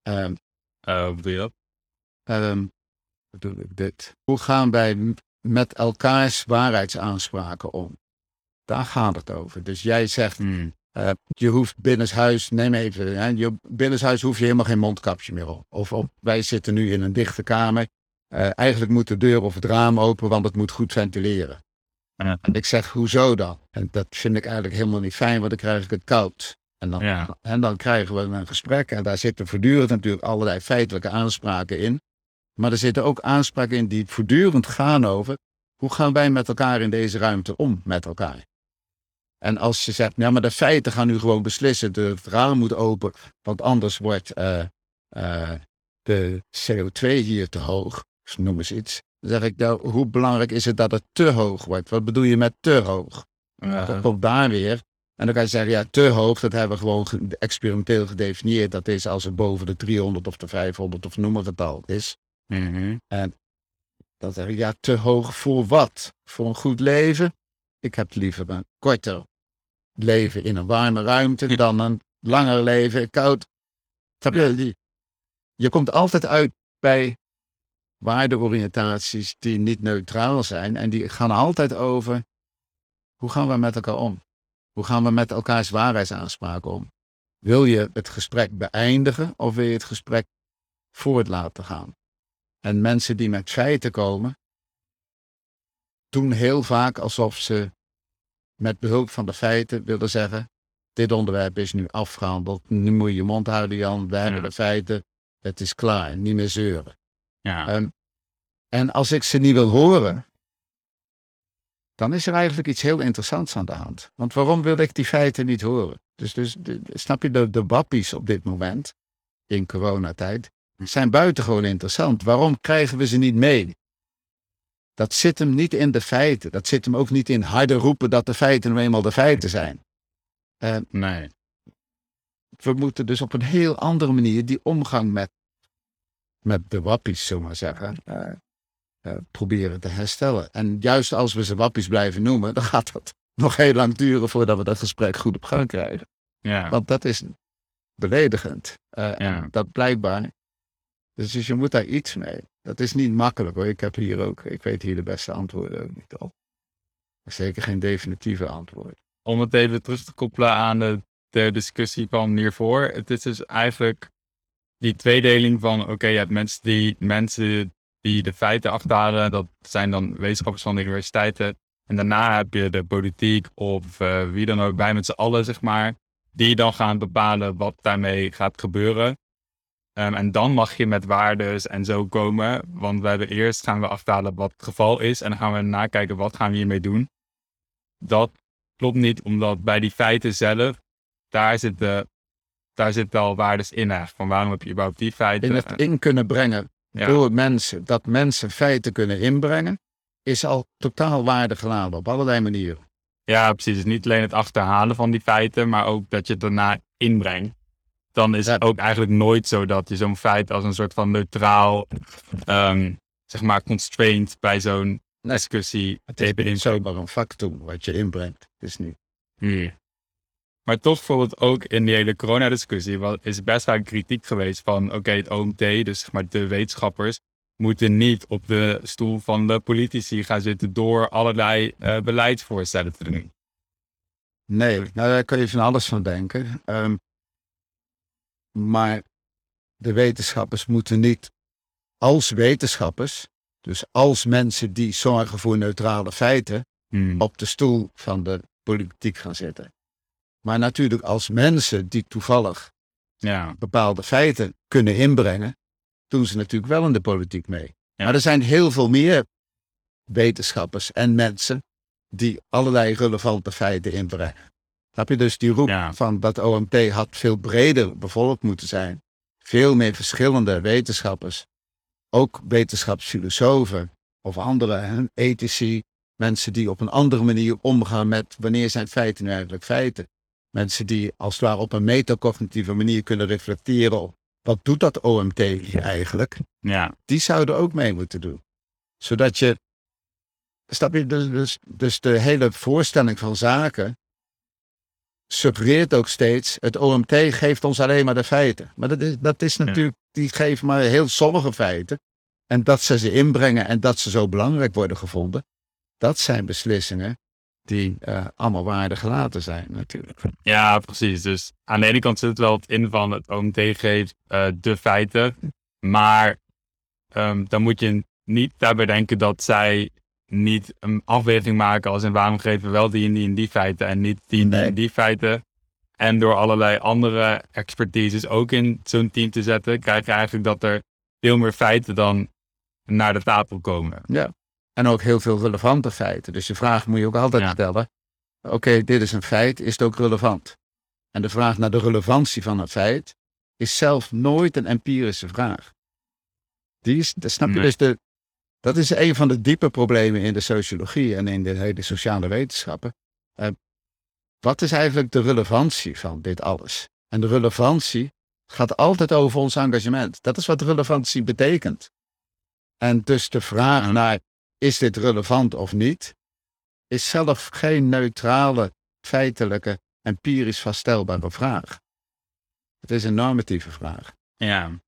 Speaker 1: Eh, hoe bedoel je dat?
Speaker 2: ehm, bedoel ik dit? Hoe gaan wij met elkaars waarheidsaanspraken om? Daar gaat het over. Dus jij zegt. Uh, je hoeft binnenshuis, neem even, hè, je, binnenshuis hoef je helemaal geen mondkapje meer op. Of op, wij zitten nu in een dichte kamer. Uh, eigenlijk moet de deur of het raam open, want het moet goed ventileren. Ja. En ik zeg, hoezo dan? En dat vind ik eigenlijk helemaal niet fijn, want dan krijg ik het koud. En dan, ja. en dan krijgen we een gesprek en daar zitten voortdurend natuurlijk allerlei feitelijke aanspraken in. Maar er zitten ook aanspraken in die voortdurend gaan over hoe gaan wij met elkaar in deze ruimte om met elkaar. En als je zegt, ja, maar de feiten gaan nu gewoon beslissen, de, het raam moet open, want anders wordt uh, uh, de CO2 hier te hoog, dus noem eens iets. Dan zeg ik, nou, hoe belangrijk is het dat het te hoog wordt? Wat bedoel je met te hoog? Ja. Dat komt daar weer. En dan kan je zeggen, ja, te hoog, dat hebben we gewoon experimenteel gedefinieerd. Dat is als het boven de 300 of de 500 of noem maar getal is. Mm -hmm. En dan zeg ik, ja, te hoog voor wat? Voor een goed leven? Ik heb liever een korter leven in een warme ruimte [LAUGHS] dan een langer leven koud. Je, je komt altijd uit bij waardeoriëntaties die niet neutraal zijn en die gaan altijd over hoe gaan we met elkaar om? Hoe gaan we met elkaars waarheidsaanspraken om? Wil je het gesprek beëindigen of wil je het gesprek voort laten gaan? En mensen die met feiten komen, doen heel vaak alsof ze met behulp van de feiten willen zeggen: dit onderwerp is nu afgehandeld, nu moet je je mond houden, Jan, we hebben de feiten, het is klaar, niet meer zeuren. Ja. Um, en als ik ze niet wil horen, dan is er eigenlijk iets heel interessants aan de hand. Want waarom wil ik die feiten niet horen? Dus, dus de, snap je, de, de wappies op dit moment, in coronatijd, zijn buitengewoon interessant. Waarom krijgen we ze niet mee? Dat zit hem niet in de feiten. Dat zit hem ook niet in harder roepen dat de feiten nu eenmaal de feiten zijn. Uh, nee. We moeten dus op een heel andere manier die omgang met, met de wappies, zullen maar zeggen, uh, uh, proberen te herstellen. En juist als we ze wappies blijven noemen, dan gaat dat [LAUGHS] nog heel lang duren voordat we dat gesprek goed op gang krijgen. Ja. Want dat is beledigend. Ja. Dat blijkbaar. Dus, dus je moet daar iets mee. Dat is niet makkelijk hoor. Ik heb hier ook, ik weet hier de beste antwoorden ook niet op. Zeker geen definitieve antwoord.
Speaker 1: Om het even terug te koppelen aan de, discussie van hiervoor. Het is dus eigenlijk die tweedeling van, oké, je hebt mensen die, mensen die de feiten achterhalen. Dat zijn dan wetenschappers van de universiteiten. En daarna heb je de politiek of uh, wie dan ook bij met z'n allen, zeg maar. Die dan gaan bepalen wat daarmee gaat gebeuren. Um, en dan mag je met waardes en zo komen. Want we hebben eerst gaan we aftalen wat het geval is. En dan gaan we nakijken wat gaan we hiermee doen. Dat klopt niet, omdat bij die feiten zelf, daar zitten, daar zitten al waardes in. Echt. Van waarom heb je überhaupt die feiten?
Speaker 2: In het in kunnen brengen door mensen, dat mensen feiten kunnen inbrengen, is al totaal waardegeladen op allerlei manieren.
Speaker 1: Ja, precies. Dus niet alleen het achterhalen van die feiten, maar ook dat je het daarna inbrengt dan is het ook eigenlijk nooit zo dat je zo'n feit als een soort van neutraal, um, zeg maar, constraint bij zo'n discussie.
Speaker 2: Het is niet zomaar een factum wat je inbrengt. is niet.
Speaker 1: Hmm. Maar toch bijvoorbeeld ook in die hele coronadiscussie is best wel kritiek geweest van oké, het OMT, dus zeg maar de wetenschappers, moeten niet op de stoel van de politici gaan zitten door allerlei uh, beleidsvoorstellen te doen.
Speaker 2: Nee, nou daar kun je van alles van denken. Um, maar de wetenschappers moeten niet als wetenschappers, dus als mensen die zorgen voor neutrale feiten, hmm. op de stoel van de politiek gaan zitten. Maar natuurlijk als mensen die toevallig ja. bepaalde feiten kunnen inbrengen, doen ze natuurlijk wel in de politiek mee. Maar er zijn heel veel meer wetenschappers en mensen die allerlei relevante feiten inbrengen. Heb je dus die roep van dat OMT had veel breder bevolkt moeten zijn. Veel meer verschillende wetenschappers, ook wetenschapsfilosofen of andere ethici, mensen die op een andere manier omgaan met wanneer zijn feiten nu eigenlijk feiten. Mensen die als het ware op een metacognitieve manier kunnen reflecteren op wat doet dat OMT eigenlijk. Ja. Die zouden ook mee moeten doen. Zodat je, snap je, dus, dus, dus de hele voorstelling van zaken suggereert ook steeds, het OMT geeft ons alleen maar de feiten. Maar dat is, dat is natuurlijk, die geven maar heel sommige feiten. En dat ze ze inbrengen en dat ze zo belangrijk worden gevonden, dat zijn beslissingen die uh, allemaal waarde gelaten zijn natuurlijk.
Speaker 1: Ja, precies. Dus aan de ene kant zit het wel het in van het OMT geeft uh, de feiten, maar um, dan moet je niet daarbij denken dat zij niet een afweging maken als in waarom geven we wel die en die en die feiten en niet die en die en die feiten. En door allerlei andere expertises ook in zo'n team te zetten, krijg je eigenlijk dat er veel meer feiten dan naar de tafel komen.
Speaker 2: Ja, en ook heel veel relevante feiten. Dus je vraag moet je ook altijd stellen. Oké, dit is een feit, is het ook relevant? En de vraag naar de relevantie van het feit is zelf nooit een empirische vraag. Die is, snap je, dus de, dat is een van de diepe problemen in de sociologie en in de hele sociale wetenschappen. Uh, wat is eigenlijk de relevantie van dit alles? En de relevantie gaat altijd over ons engagement. Dat is wat relevantie betekent. En dus de vraag naar is dit relevant of niet, is zelf geen neutrale, feitelijke, empirisch vaststelbare vraag. Het is een normatieve vraag.
Speaker 1: Ja.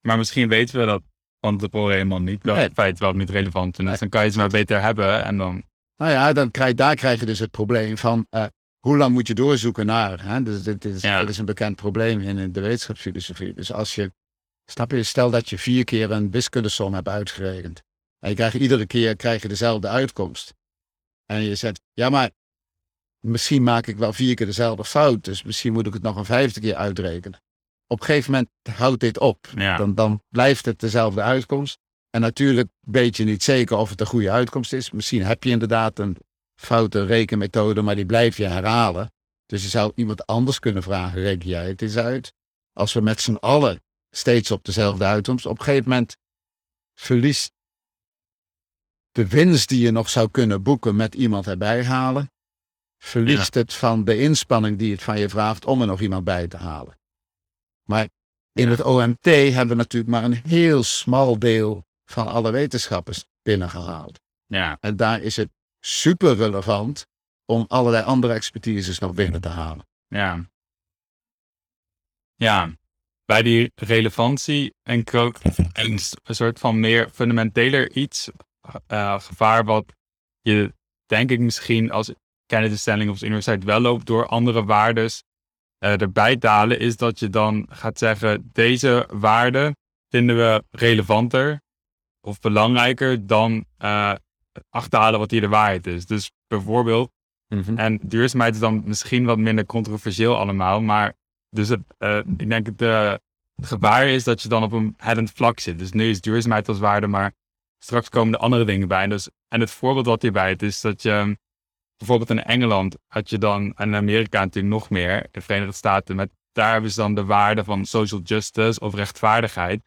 Speaker 1: Maar misschien weten we dat van tevoren helemaal niet. Dat het feit wel niet relevant is. Dus dan kan je ze maar beter hebben en dan...
Speaker 2: Nou ja, dan krijg, daar krijg je dus het probleem van... Uh, hoe lang moet je doorzoeken naar? Hè? Dus dit is, dit is een bekend probleem in de wetenschapsfilosofie. Dus als je, snap je, stel dat je vier keer een wiskundesom hebt uitgerekend. En je krijgt iedere keer krijg je dezelfde uitkomst. En je zegt, ja maar misschien maak ik wel vier keer dezelfde fout. Dus misschien moet ik het nog een vijfde keer uitrekenen. Op een gegeven moment houdt dit op. Dan, dan blijft het dezelfde uitkomst. En natuurlijk weet je niet zeker of het een goede uitkomst is. Misschien heb je inderdaad een foute rekenmethode, maar die blijf je herhalen. Dus je zou iemand anders kunnen vragen, reken jij het eens uit? Als we met z'n allen steeds op dezelfde uitkomst, op een gegeven moment verliest de winst die je nog zou kunnen boeken met iemand erbij halen, verliest het van de inspanning die het van je vraagt om er nog iemand bij te halen. Maar in het OMT hebben we natuurlijk maar een heel smal deel van alle wetenschappers binnengehaald.
Speaker 1: Ja.
Speaker 2: En daar is het super relevant om allerlei andere expertises nog binnen te halen.
Speaker 1: Ja. Ja, bij die relevantie en ook een soort van meer fundamenteler iets, uh, gevaar wat je denk ik misschien als kennisstelling of universiteit wel loopt door andere waardes erbij te halen, is dat je dan gaat zeggen, deze waarden vinden we relevanter of belangrijker dan uh, achterhalen wat hier de waarheid is. Dus bijvoorbeeld, mhm. en duurzaamheid is dan misschien wat minder controversieel allemaal, maar dus het, uh, ik denk het, uh, het gevaar is dat je dan op een headend vlak zit. Dus nu is duurzaamheid als waarde, maar straks komen er andere dingen bij. En, dus, en het voorbeeld wat hierbij het is dat je bijvoorbeeld in Engeland had je dan, en in Amerika natuurlijk nog meer, de Verenigde Staten, met, daar hebben ze dan de waarde van social justice of rechtvaardigheid.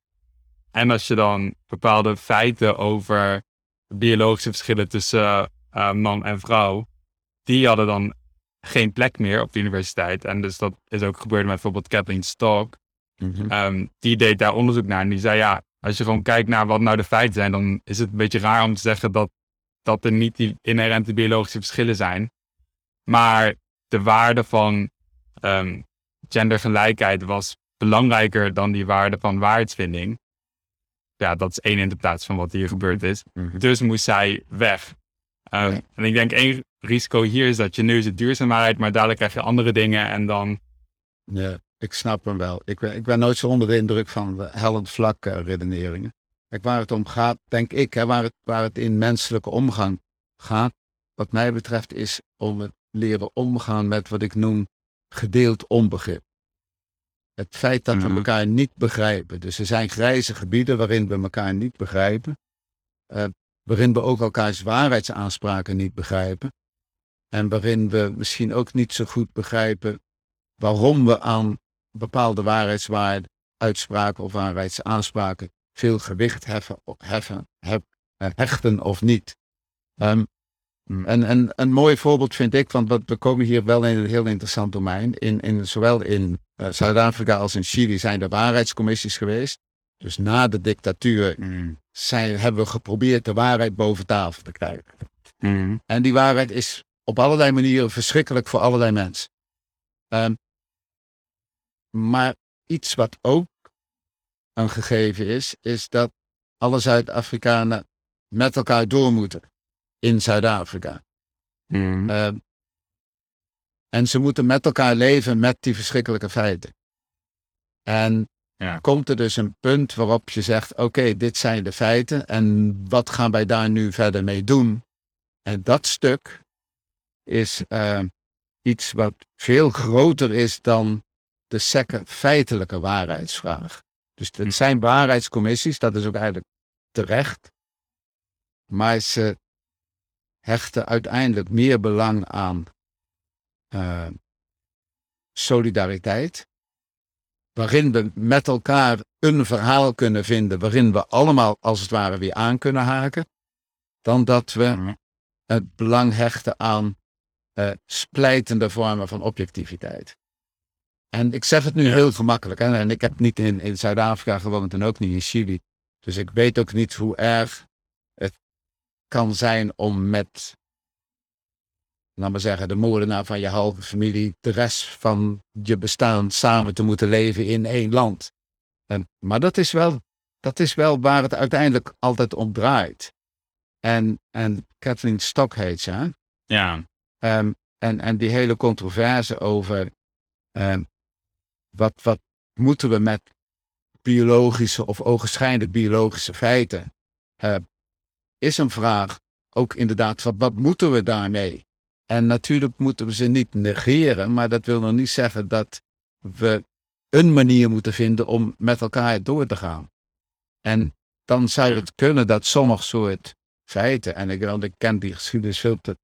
Speaker 1: En als je dan bepaalde feiten over biologische verschillen tussen uh, man en vrouw, die hadden dan geen plek meer op de universiteit. En dus dat is ook gebeurd met bijvoorbeeld Kathleen Stock. Mhm. Ehm, die deed daar onderzoek naar en die zei ja, als je gewoon kijkt naar wat nou de feiten zijn, dan is het een beetje raar om te zeggen dat, dat er niet die inherente biologische verschillen zijn. Maar de waarde van um, gendergelijkheid was belangrijker dan die waarde van waarheidsvinding ja, dat is één interpretatie van wat hier gebeurd is. Mhm. Dus moest zij weg. Ehm, en ik denk één risico hier is dat je nu is duurzaamheid, maar dadelijk krijg je andere dingen en dan...
Speaker 2: Ja, ik snap hem wel. Ik ben, ik ben nooit zo onder de indruk van hellend vlak uh, redeneringen. Kijk, waar het om gaat, denk ik, hè, waar, het, waar het in menselijke omgang gaat, wat mij betreft, is om het leren omgaan met wat ik noem gedeeld onbegrip. Het feit dat we mhm. elkaar niet begrijpen. Dus er zijn grijze gebieden waarin we elkaar niet begrijpen. Uh, waarin we ook elkaars waarheidsaanspraken niet begrijpen. En waarin we misschien ook niet zo goed begrijpen waarom we aan bepaalde waarheidswaarden, uitspraken of waarheidsaanspraken veel gewicht heffen, heffen, eh, hechten of niet. Um, en, en een mooi voorbeeld vind ik, want we komen hier wel in een heel interessant domein. In, in, zowel in uh, Zuid-Afrika als in Chili zijn er waarheidscommissies geweest. Dus na de dictatuur mm. zijn, hebben we geprobeerd de waarheid boven tafel te krijgen. Mm. En die waarheid is op allerlei manieren verschrikkelijk voor allerlei mensen. Um, maar iets wat ook een gegeven is, is dat alle Zuid-Afrikanen met elkaar door moeten in Zuid-Afrika.
Speaker 1: Mhm.
Speaker 2: Ehm, en ze moeten met elkaar leven met die verschrikkelijke feiten. En
Speaker 1: Ja.
Speaker 2: komt er dus een punt waarop je zegt: Oké, dit zijn de feiten en wat gaan wij daar nu verder mee doen? En dat stuk is ehm, iets wat veel groter is dan de sekke feitelijke waarheidsvraag. Dus
Speaker 1: Hm.
Speaker 2: het zijn waarheidscommissies, dat is ook eigenlijk terecht. Maar ze hechten uiteindelijk meer belang aan eh, solidariteit. Waarin we met elkaar een verhaal kunnen vinden waarin we allemaal als het ware weer aan kunnen haken. Dan dat we het belang hechten aan eh, splijtende vormen van objectiviteit. En ik zeg het nu heel gemakkelijk. Hè? En ik heb niet in, in Zuid-Afrika gewoond en ook niet in Chili. Dus ik weet ook niet hoe erg het kan zijn om met, laat maar zeggen, de moordenaar van je halve familie, de rest van je bestaan samen te moeten leven in één land. En, maar dat is, wel, dat is wel waar het uiteindelijk altijd om draait. En, en Kathleen Stock heet ze. Hè?
Speaker 1: Ja.
Speaker 2: Ehm, en, en die hele controverse over ehm, wat, wat moeten we met biologische of ogenschijnlijk biologische feiten, eh, is een vraag ook inderdaad van wat moeten we daarmee? En natuurlijk moeten we ze niet negeren, maar dat wil nog niet zeggen dat we een manier moeten vinden om met elkaar door te gaan. En dan zou het kunnen dat sommige soort feiten, en ik, want ik ken die geschiedenis veel te,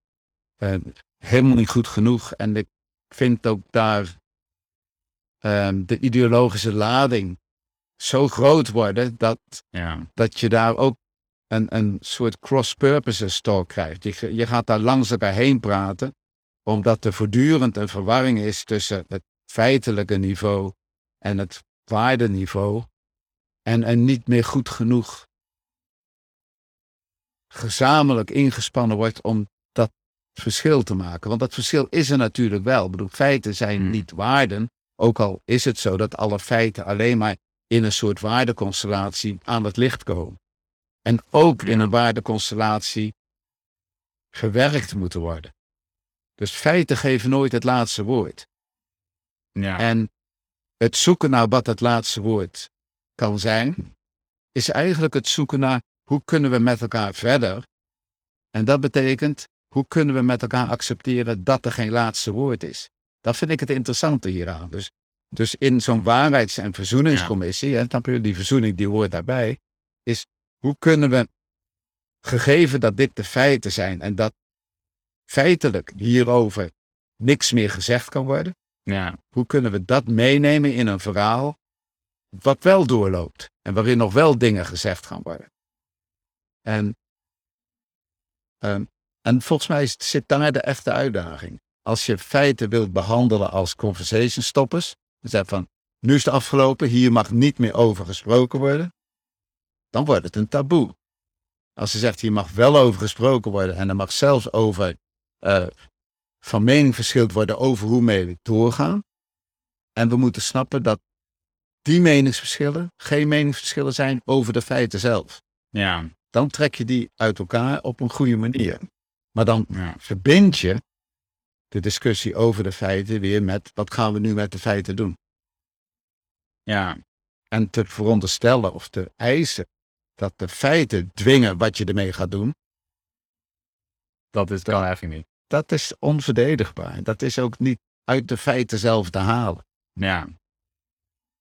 Speaker 2: eh, helemaal niet goed genoeg. En ik vind ook daar ehm, de ideologische lading zo groot worden dat,
Speaker 1: Ja.
Speaker 2: dat je daar ook een, een soort cross-purposes talk krijgt. Je, je gaat daar langs elkaar heen praten, omdat er voortdurend een verwarring is tussen het feitelijke niveau en het waardeniveau. En er niet meer goed genoeg gezamenlijk ingespannen wordt om dat verschil te maken. Want dat verschil is er natuurlijk wel. Ik bedoel, feiten zijn
Speaker 1: Hmm.
Speaker 2: niet waarden. Ook al is het zo dat alle feiten alleen maar in een soort waardeconstellatie aan het licht komen. En ook in een waardeconstellatie verwerkt moeten worden. Dus feiten geven nooit het laatste woord.
Speaker 1: Ja.
Speaker 2: En het zoeken naar wat het laatste woord kan zijn, is eigenlijk het zoeken naar hoe kunnen we met elkaar verder. En dat betekent, hoe kunnen we met elkaar accepteren dat er geen laatste woord is. Dat vind ik het interessante hieraan. Dus, dus in zo'n waarheids- en verzoeningscommissie, en snap je, die verzoening die hoort daarbij, is hoe kunnen we, gegeven dat dit de feiten zijn en dat feitelijk hierover niks meer gezegd kan worden,
Speaker 1: ja.
Speaker 2: hoe kunnen we dat meenemen in een verhaal wat wel doorloopt en waarin nog wel dingen gezegd gaan worden. En, ehm, en volgens mij zit daar de echte uitdaging. Als je feiten wilt behandelen als conversation stoppers, dan zeg van nu is het afgelopen, hier mag niet meer over gesproken worden, dan wordt het een taboe. Als je zegt hier mag wel over gesproken worden en er mag zelfs over eh, van mening verschild worden over hoe mee we doorgaan. En we moeten snappen dat die meningsverschillen geen meningsverschillen zijn over de feiten zelf.
Speaker 1: Ja.
Speaker 2: Dan trek je die uit elkaar op een goede manier. Maar dan
Speaker 1: Ja.
Speaker 2: verbind je de discussie over de feiten weer met wat gaan we nu met de feiten doen.
Speaker 1: Ja.
Speaker 2: En te veronderstellen of te eisen dat de feiten dwingen wat je ermee gaat doen,
Speaker 1: Dat is dan eigenlijk niet.
Speaker 2: dat is onverdedigbaar. Dat is ook niet uit de feiten zelf te halen.
Speaker 1: Ja.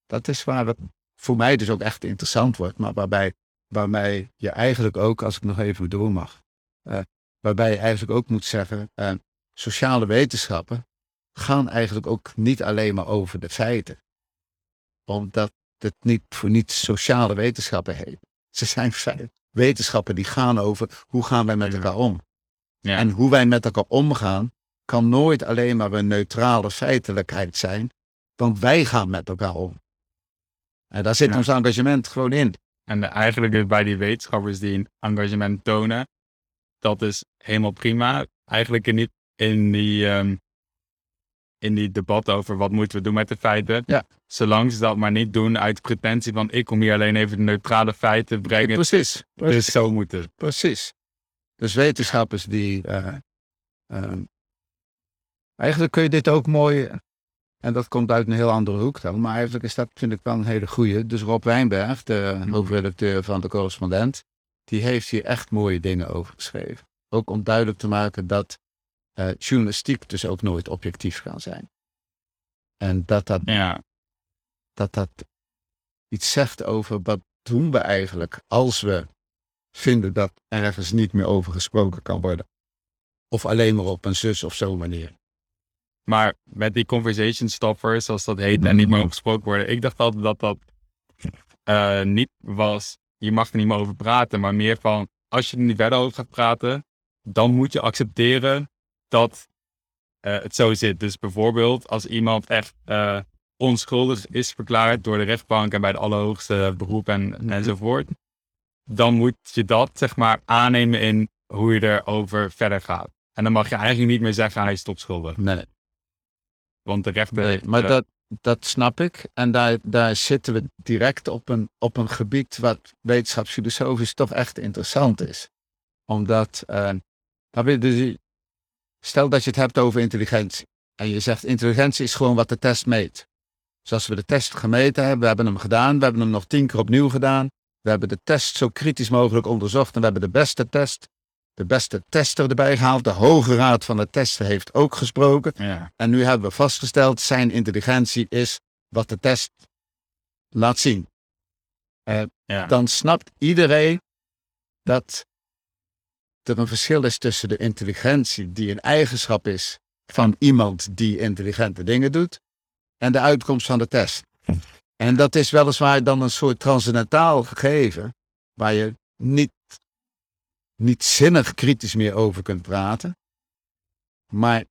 Speaker 2: Dat is waar het voor mij dus ook echt interessant wordt, maar waarbij, waarbij je eigenlijk ook, als ik nog even door mag, eh, waarbij je eigenlijk ook moet zeggen, eh, sociale wetenschappen gaan eigenlijk ook niet alleen maar over de feiten. Omdat het niet voor niets sociale wetenschappen heet. Ze zijn [LAUGHS] wetenschappen die gaan over hoe gaan wij met elkaar om.
Speaker 1: Ja.
Speaker 2: En hoe wij met elkaar omgaan, kan nooit alleen maar een neutrale feitelijkheid zijn, want wij gaan met elkaar om. En daar zit
Speaker 1: Ja.
Speaker 2: ons engagement gewoon in.
Speaker 1: En eigenlijk is bij die wetenschappers die een engagement tonen, dat is helemaal prima. Eigenlijk in die, in die, ehm, in die debat over wat moeten we doen met de feiten.
Speaker 2: Ja.
Speaker 1: Zolang ze dat maar niet doen uit pretentie van ik kom hier alleen even de neutrale feiten brengen.
Speaker 2: Precies.
Speaker 1: Dus zo moet het.
Speaker 2: Precies. Dus wetenschappers die, eh, Ehm, eigenlijk kun je dit ook mooi, en dat komt uit een heel andere hoek dan, maar eigenlijk is dat, vind ik wel een hele goeie. Dus Rob Wijnberg, de hoofdredacteur van de correspondent, die heeft hier echt mooie dingen over geschreven. Ook om duidelijk te maken dat uh, journalistiek dus ook nooit objectief kan zijn. En dat dat,
Speaker 1: ja.
Speaker 2: dat dat iets zegt over wat doen we eigenlijk als we vinden dat ergens niet meer over gesproken kan worden. Of alleen maar op een zus of zo manier.
Speaker 1: Maar met die conversation stoppers, zoals dat heet, en niet meer over gesproken worden. Ik dacht altijd dat dat uh, niet was, je mag er niet meer over praten, maar meer van, als je er niet verder over gaat praten, dan moet je accepteren dat uh, het zo zit. Dus bijvoorbeeld als iemand echt uh, onschuldig is verklaard door de rechtbank en bij de allerhoogste beroep en, enzovoort, dan moet je dat zeg maar aannemen in hoe je erover verder gaat. En dan mag je eigenlijk niet meer zeggen hij is tot schuldig.
Speaker 2: Nee.
Speaker 1: Want de rechter...
Speaker 2: Nee, maar dat, dat snap ik. En daar, daar zitten we direct op een, op een gebied wat wetenschapsfilosofisch toch echt interessant is. Omdat, uh, dus, stel dat je het hebt over intelligentie. En je zegt intelligentie is gewoon wat de test meet. Zoals we de test gemeten hebben, we hebben hem gedaan, we hebben hem nog tien keer opnieuw gedaan. We hebben de test zo kritisch mogelijk onderzocht en we hebben de beste test, de beste tester erbij gehaald. De Hoge Raad van de Testen heeft ook gesproken.
Speaker 1: Ja.
Speaker 2: En nu hebben we vastgesteld, zijn intelligentie is wat de test laat zien. Uh, ja. Dan snapt iedereen dat er een verschil is tussen de intelligentie die een eigenschap is van iemand die intelligente dingen doet en de uitkomst van de test. En dat is weliswaar dan een soort transcendentaal gegeven, waar je niet, niet zinnig kritisch meer over kunt praten. Maar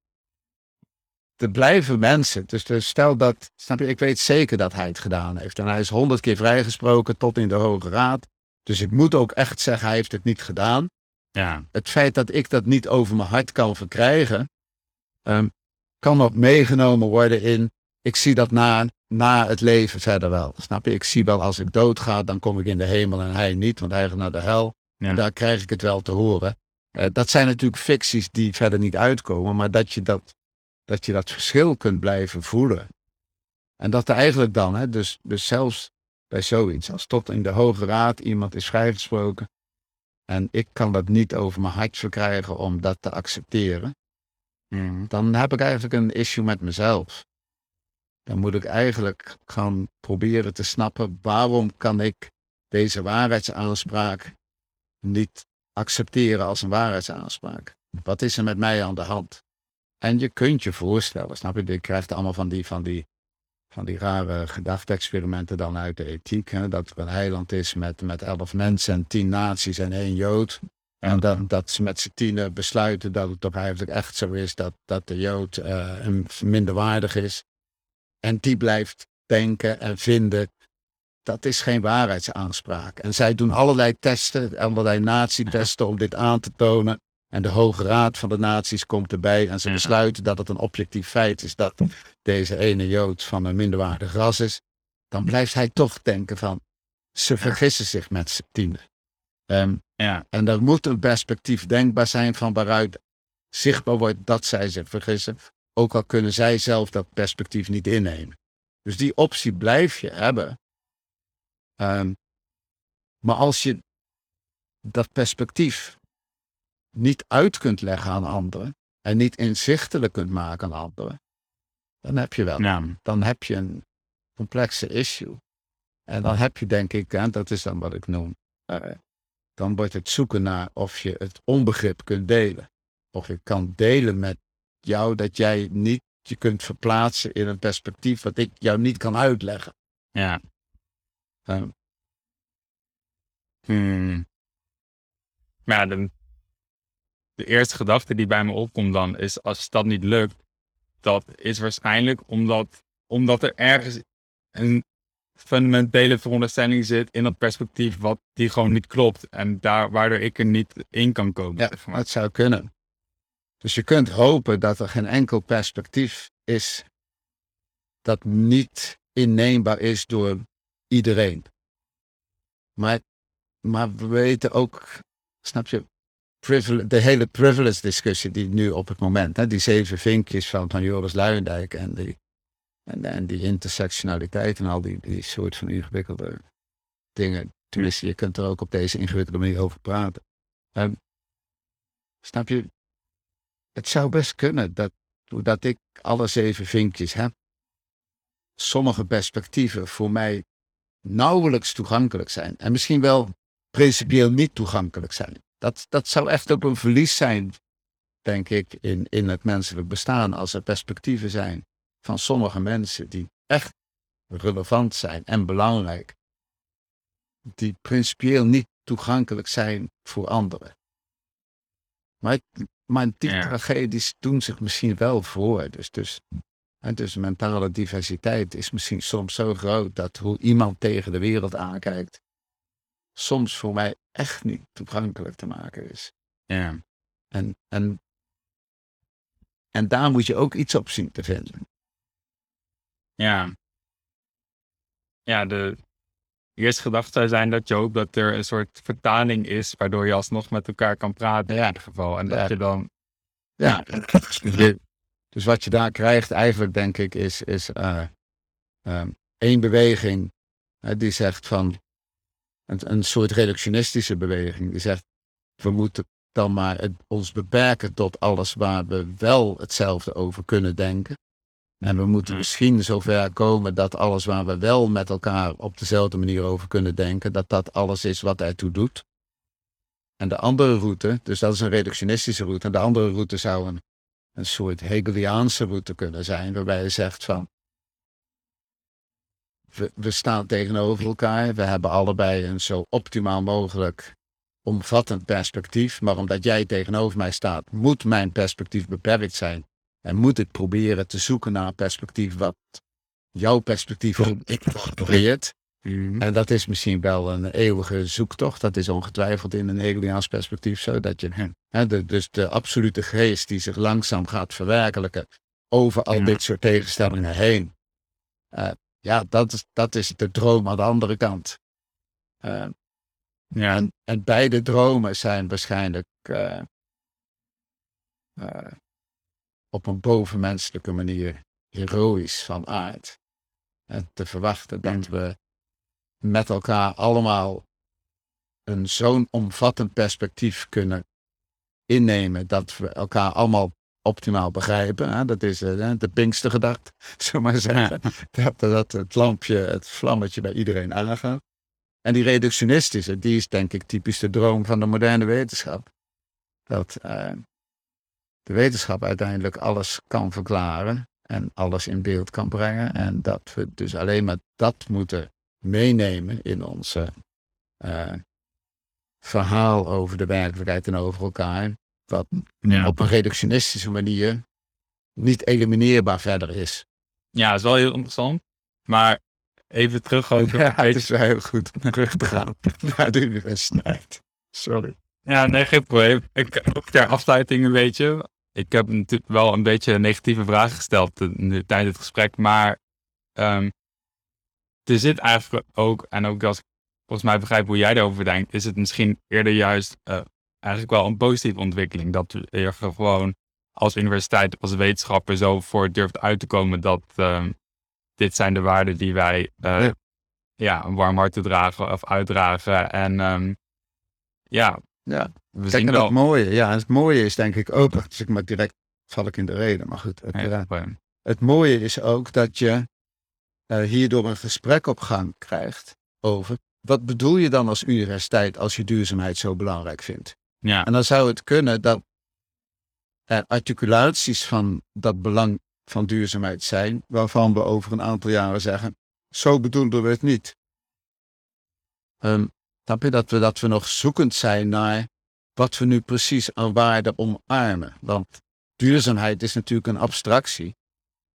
Speaker 2: er blijven mensen. Dus, dus stel dat, snap je, ik weet zeker dat hij het gedaan heeft. En hij is honderd keer vrijgesproken tot in de Hoge Raad. Dus ik moet ook echt zeggen, hij heeft het niet gedaan.
Speaker 1: Ja.
Speaker 2: Het feit dat ik dat niet over mijn hart kan verkrijgen, um, kan ook meegenomen worden in, ik zie dat na, na het leven verder wel. Snap je? Ik zie wel als ik doodga, dan kom ik in de hemel en hij niet, want hij gaat naar de hel. Ja. Daar krijg ik het wel te horen. Uh, dat zijn natuurlijk ficties die verder niet uitkomen, maar dat je dat, dat, je dat verschil kunt blijven voelen. En dat er eigenlijk dan, hè, dus, dus zelfs bij zoiets, als tot in de Hoge Raad iemand is vrijgesproken en ik kan dat niet over mijn hart verkrijgen om dat te accepteren,
Speaker 1: mm.
Speaker 2: dan heb ik eigenlijk een issue met mezelf dan moet ik eigenlijk gaan proberen te snappen waarom kan ik deze waarheidsaanspraak niet accepteren als een waarheidsaanspraak. Wat is er met mij aan de hand? En je kunt je voorstellen, snap je, je krijgt allemaal van die, van die, van die rare gedachte-experimenten dan uit de ethiek. Hè? Dat er een eiland is met, met elf mensen en tien naties en één jood. En dat, dat ze met z'n tienen besluiten dat het toch eigenlijk echt zo is dat, dat de jood uh, minderwaardig is. En die blijft denken en vinden. Dat is geen waarheidsaanspraak. En zij doen allerlei testen, allerlei [LAUGHS] natietesten om dit aan te tonen. En de Hoge Raad van de Naties komt erbij en ze besluiten dat het een objectief feit is dat deze ene Jood van een minderwaardig ras is. Dan blijft hij toch denken van, ze vergissen zich met z'n tienen. Um,
Speaker 1: ja.
Speaker 2: En er moet een perspectief denkbaar zijn van waaruit zichtbaar wordt dat zij zich vergissen. Ook al kunnen zij zelf dat perspectief niet innemen. Dus die optie blijf je hebben. Um, maar als je dat perspectief niet uit kunt leggen aan anderen en niet inzichtelijk kunt maken aan anderen, dan heb je wel.
Speaker 1: Ja.
Speaker 2: Dan heb je een complexe issue. En dan heb je denk ik, en dat is dan wat ik noem, uh, dan wordt het zoeken naar of je het onbegrip kunt delen. Of je kan delen met jou dat jij niet je kunt verplaatsen in een perspectief wat ik jou niet kan uitleggen.
Speaker 1: Ja.
Speaker 2: Um,
Speaker 1: hmm. Ja, de, de eerste gedachte die bij me opkomt dan is als dat niet lukt, dat is waarschijnlijk omdat, omdat er ergens een fundamentele veronderstelling zit in dat perspectief wat die gewoon niet klopt en daar, waardoor ik er niet in kan komen.
Speaker 2: Ja, het zou kunnen. Dus je kunt hopen dat er geen enkel perspectief is dat niet inneembaar is door iedereen. Maar, maar we weten ook, snap je, de hele privilege discussie die nu op het moment, hè, die zeven vinkjes van, van Joris Luijendijk en die, en, en die intersectionaliteit en al die, die soort van ingewikkelde dingen. Tenminste, je kunt er ook op deze ingewikkelde manier over praten. Um, snap je? Het zou best kunnen dat, doordat ik alle zeven vinkjes heb, sommige perspectieven voor mij nauwelijks toegankelijk zijn. En misschien wel principieel niet toegankelijk zijn. Dat, dat zou echt ook een verlies zijn, denk ik, in, in het menselijk bestaan. Als er perspectieven zijn van sommige mensen die echt relevant zijn en belangrijk. Die principieel niet toegankelijk zijn voor anderen. Maar, maar die tragedies doen zich misschien wel voor. Dus, dus, en dus mentale diversiteit is misschien soms zo groot dat hoe iemand tegen de wereld aankijkt, soms voor mij echt niet toegankelijk te maken is.
Speaker 1: Ja.
Speaker 2: En, en, en daar moet je ook iets op zien te vinden.
Speaker 1: Ja. Ja, de eerste gedachte zou zijn dat je hoopt dat er een soort vertaling is, waardoor je alsnog met elkaar kan praten ja. in ieder geval. En dat je dan...
Speaker 2: Ja, [LAUGHS] dus wat je daar krijgt eigenlijk, denk ik, is, is uh, één beweging uh, die zegt van een, een soort reductionistische beweging. Die zegt, we moeten dan maar het, ons beperken tot alles waar we wel hetzelfde over kunnen denken. En we moeten mm. misschien zover komen dat alles waar we wel met elkaar op dezelfde manier over kunnen denken, dat dat alles is wat ertoe doet. En de andere route, dus dat is een reductionistische route, en de andere route zou een, een soort Hegeliaanse route kunnen zijn, waarbij je zegt van, we, staan tegenover elkaar. We hebben allebei een zo optimaal mogelijk omvattend perspectief. Maar omdat jij tegenover mij staat, moet mijn perspectief beperkt zijn. En moet ik proberen te zoeken naar een perspectief wat jouw perspectief incorporeert. Mm. En dat is misschien wel een eeuwige zoektocht. Dat is ongetwijfeld in een Hegeliaans perspectief zo. Dat je, hè, de, dus de absolute geest die zich langzaam gaat verwerkelijken over al dit soort tegenstellingen heen. Uh, ja, dat is, dat is de droom aan de andere kant. Uh, ja. en, en, beide dromen zijn waarschijnlijk uh, uh, op een bovenmenselijke manier heroïs van aard. En te verwachten dat we met elkaar allemaal een zo'n omvattend perspectief kunnen innemen dat we elkaar allemaal optimaal begrijpen. Hè? Dat is uh, de Pinkster gedacht, [LAUGHS] zullen maar zeggen. [LAUGHS] Dat, dat het lampje, het vlammetje bij iedereen aangaat. En die reductionistische, die is denk ik typisch de droom van de moderne wetenschap. Dat uh, de wetenschap uiteindelijk alles kan verklaren en alles in beeld kan brengen. En dat we dus alleen maar dat moeten meenemen in ons uh, verhaal over de werkelijkheid en over elkaar. Wat op een reductionistische manier niet elimineerbaar verder is.
Speaker 1: Ja, dat is wel heel interessant. Maar even terug over... [LAUGHS]
Speaker 2: Ja, het is wel heel goed om terug te gaan [LAUGHS] naar de universiteit. Sorry.
Speaker 1: Ja, nee, geen probleem. Ik, ook ter afsluiting een beetje. Ik heb natuurlijk wel een beetje negatieve vragen gesteld tijdens het gesprek. Maar um, er zit eigenlijk ook, en ook als ik volgens mij begrijp hoe jij erover denkt, is het misschien eerder juist uh, eigenlijk wel een positieve ontwikkeling. Dat je gewoon als universiteit, als wetenschapper zo voor durft uit te komen dat uh, dit zijn de waarden die wij uh, ja. ja. een warm hart dragen of uitdragen. En um, ja,
Speaker 2: ja. we Kijk, zien wel... het mooie, ja, het mooie is denk ik ook, dus ik maar direct val ik in de reden, maar goed. Het, ja, uh, het mooie is ook dat je uh, hierdoor een gesprek op gang krijgt over wat bedoel je dan als universiteit als je duurzaamheid zo belangrijk vindt?
Speaker 1: Ja.
Speaker 2: En dan zou het kunnen dat er articulaties van dat belang van duurzaamheid zijn, waarvan we over een aantal jaren zeggen, zo bedoelden we het niet. Um, snap je dat we, dat we nog zoekend zijn naar wat we nu precies aan waarde omarmen? Want duurzaamheid is natuurlijk een abstractie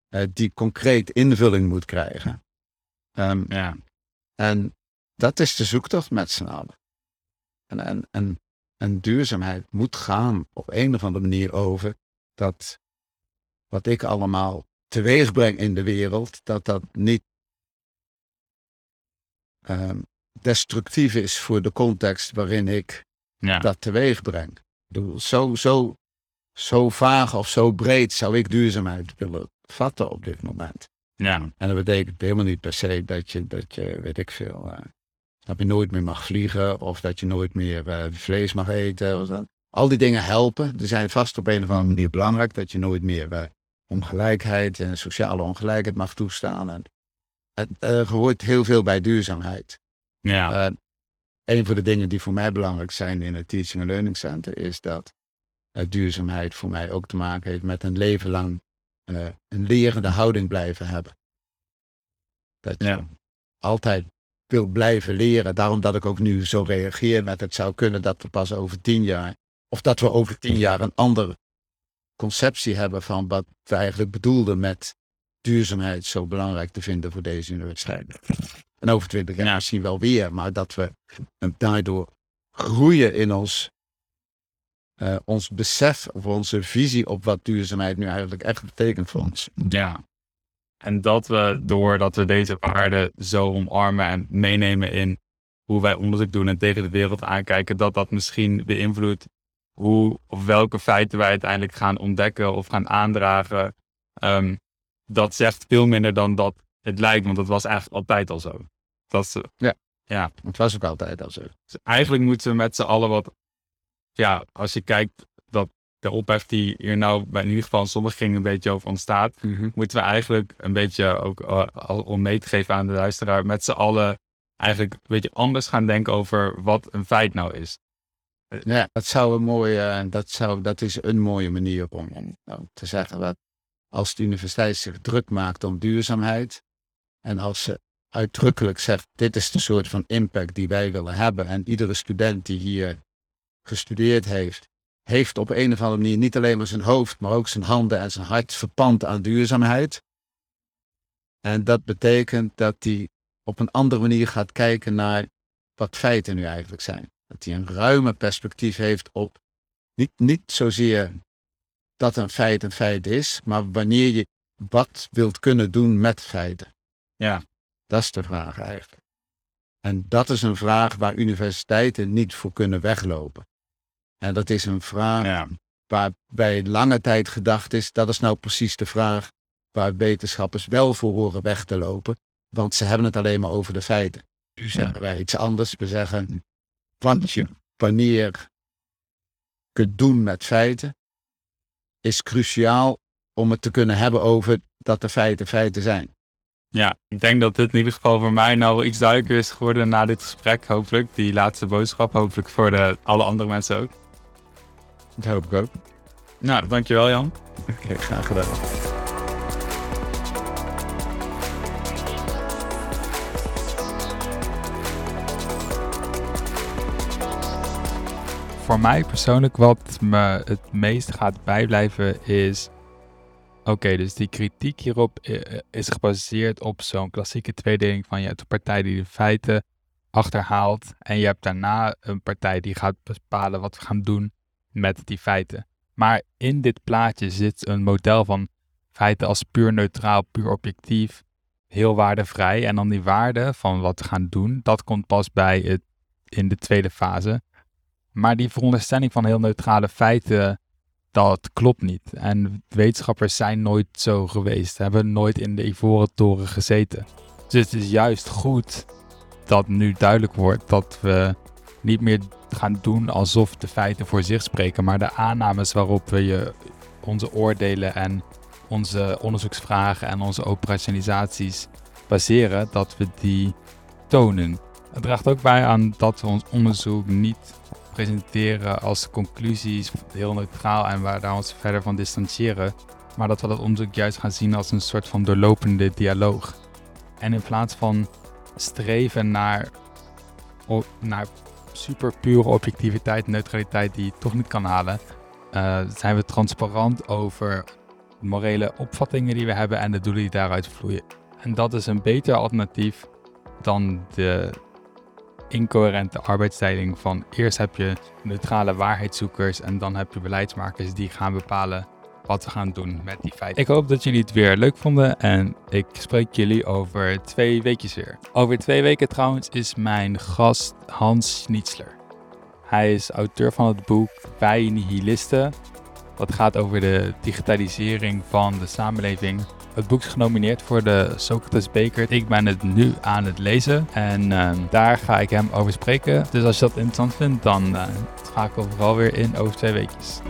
Speaker 2: uh, die concreet invulling moet krijgen. Um,
Speaker 1: ja.
Speaker 2: En dat is de zoektocht met z'n allen. En, en, en en duurzaamheid moet gaan op een of andere manier over dat wat ik allemaal teweeg breng in de wereld, dat dat niet um, destructief is voor de context waarin ik ja. dat teweeg breng. bedoel, zo, zo, zo vaag of zo breed zou ik duurzaamheid willen vatten op dit moment.
Speaker 1: Ja.
Speaker 2: En dat betekent helemaal niet per se dat je, dat je weet ik veel, uh, dat je nooit meer mag vliegen of dat je nooit meer uh, vlees mag eten. Of dat. Al die dingen helpen. Die zijn vast op een of andere manier belangrijk. Dat je nooit meer uh, ongelijkheid en sociale ongelijkheid mag toestaan. En het uh, hoort heel veel bij duurzaamheid.
Speaker 1: Ja.
Speaker 2: Een van de dingen die voor mij belangrijk zijn in het Teaching and Learning Center is dat duurzaamheid voor mij ook te maken heeft met een leven lang een lerende houding blijven hebben. Dat je
Speaker 1: Ja.
Speaker 2: altijd wil blijven leren. Daarom dat ik ook nu zo reageer met het zou kunnen dat we pas over tien jaar, of dat we over tien jaar een andere conceptie hebben van wat we eigenlijk bedoelden met duurzaamheid zo belangrijk te vinden voor deze universiteit. En over twintig jaar misschien wel weer, maar dat we eh, daardoor groeien in ons, uh, ons besef of onze visie op wat duurzaamheid nu eigenlijk echt betekent voor ons.
Speaker 1: Ja. En dat we, doordat we deze waarden zo omarmen en meenemen in hoe wij onderzoek doen en tegen de wereld aankijken, dat dat misschien beïnvloedt hoe of welke feiten wij uiteindelijk gaan ontdekken of gaan aandragen. Um, dat zegt veel minder dan dat het lijkt, want dat was eigenlijk altijd al zo. Dat is,
Speaker 2: ja.
Speaker 1: ja,
Speaker 2: het was ook altijd al zo.
Speaker 1: Dus eigenlijk moeten we met z'n allen wat, ja, als je kijkt de ophef die hier nou bij in ieder geval sommige kringen een beetje over ontstaat,
Speaker 2: mm -hmm.
Speaker 1: moeten we eigenlijk een beetje ook uh, om mee te geven aan de luisteraar, met z'n allen eigenlijk een beetje anders gaan denken over wat een feit nou is.
Speaker 2: Ja, dat zou een mooie, dat, zou, dat is een mooie manier om, om nou, te zeggen dat als de universiteit zich druk maakt om duurzaamheid en als ze uitdrukkelijk zegt, dit is de soort van impact die wij willen hebben en iedere student die hier gestudeerd heeft, heeft op een of andere manier niet alleen maar zijn hoofd, maar ook zijn handen en zijn hart verpand aan duurzaamheid. En dat betekent dat hij op een andere manier gaat kijken naar wat feiten nu eigenlijk zijn. Dat hij een ruime perspectief heeft op niet, niet zozeer dat een feit een feit is, maar wanneer je wat wilt kunnen doen met feiten.
Speaker 1: Ja.
Speaker 2: Dat is de vraag eigenlijk. En dat is een vraag waar universiteiten niet voor kunnen weglopen. En dat is een vraag
Speaker 1: ja.
Speaker 2: waar bij lange tijd gedacht is, dat is nou precies de vraag waar wetenschappers wel voor horen weg te lopen, want ze hebben het alleen maar over de feiten. Nu zeggen wij iets anders. We zeggen wat je wanneer kunt doen met feiten, is cruciaal om het te kunnen hebben over dat de feiten feiten zijn.
Speaker 1: Ja, ik denk dat dit in ieder geval voor mij nou iets duidelijker is geworden na dit gesprek, hopelijk. Die laatste boodschap, hopelijk voor de, alle andere mensen ook.
Speaker 2: Dat hoop ik ook.
Speaker 1: Nou, dankjewel Jan.
Speaker 2: Oké, okay, graag gedaan.
Speaker 1: voor mij persoonlijk wat me het meest gaat bijblijven is... Oké, okay, dus die kritiek hierop is gebaseerd op zo'n klassieke tweedeling van je hebt een partij die de feiten achterhaalt en je hebt daarna een partij die gaat bepalen wat we gaan doen met die feiten. Maar in dit plaatje zit een model van feiten als puur neutraal, puur objectief, heel waardevrij. En dan die waarde van wat we gaan doen, dat komt pas bij het in de tweede fase. Maar die veronderstelling van heel neutrale feiten, dat klopt niet. En wetenschappers zijn nooit zo geweest, hebben nooit in de ivoren toren gezeten. Dus het is juist goed dat nu duidelijk wordt dat we niet meer gaan doen alsof de feiten voor zich spreken, maar de aannames waarop we je onze oordelen en onze onderzoeksvragen en onze operationalisaties baseren, dat we die tonen. Het draagt ook bij aan dat we ons onderzoek niet presenteren als conclusies, heel neutraal en waar daar ons verder van distancieren, maar dat we dat onderzoek juist gaan zien als een soort van doorlopende dialoog. En in plaats van streven naar, naar super pure objectiviteit, neutraliteit die je toch niet kan halen, uh, zijn we transparant over morele opvattingen die we hebben en de doelen die daaruit vloeien. En dat is een beter alternatief dan de incoherente arbeidstijding van eerst heb je neutrale waarheidszoekers en dan heb je beleidsmakers die gaan bepalen we gaan doen met die feiten. Ik hoop dat jullie het weer leuk vonden en ik spreek jullie over twee weekjes weer. Over twee weken trouwens is mijn gast Hans Schnitzler. Hij is auteur van het boek Wij Nihilisten. Dat gaat over de digitalisering van de samenleving. Het boek is genomineerd voor de Socrates Beker. Ik ben het nu aan het lezen en ehm, daar ga ik hem over spreken. Dus als je dat interessant vindt, dan ga ik er vooral weer in over twee weekjes.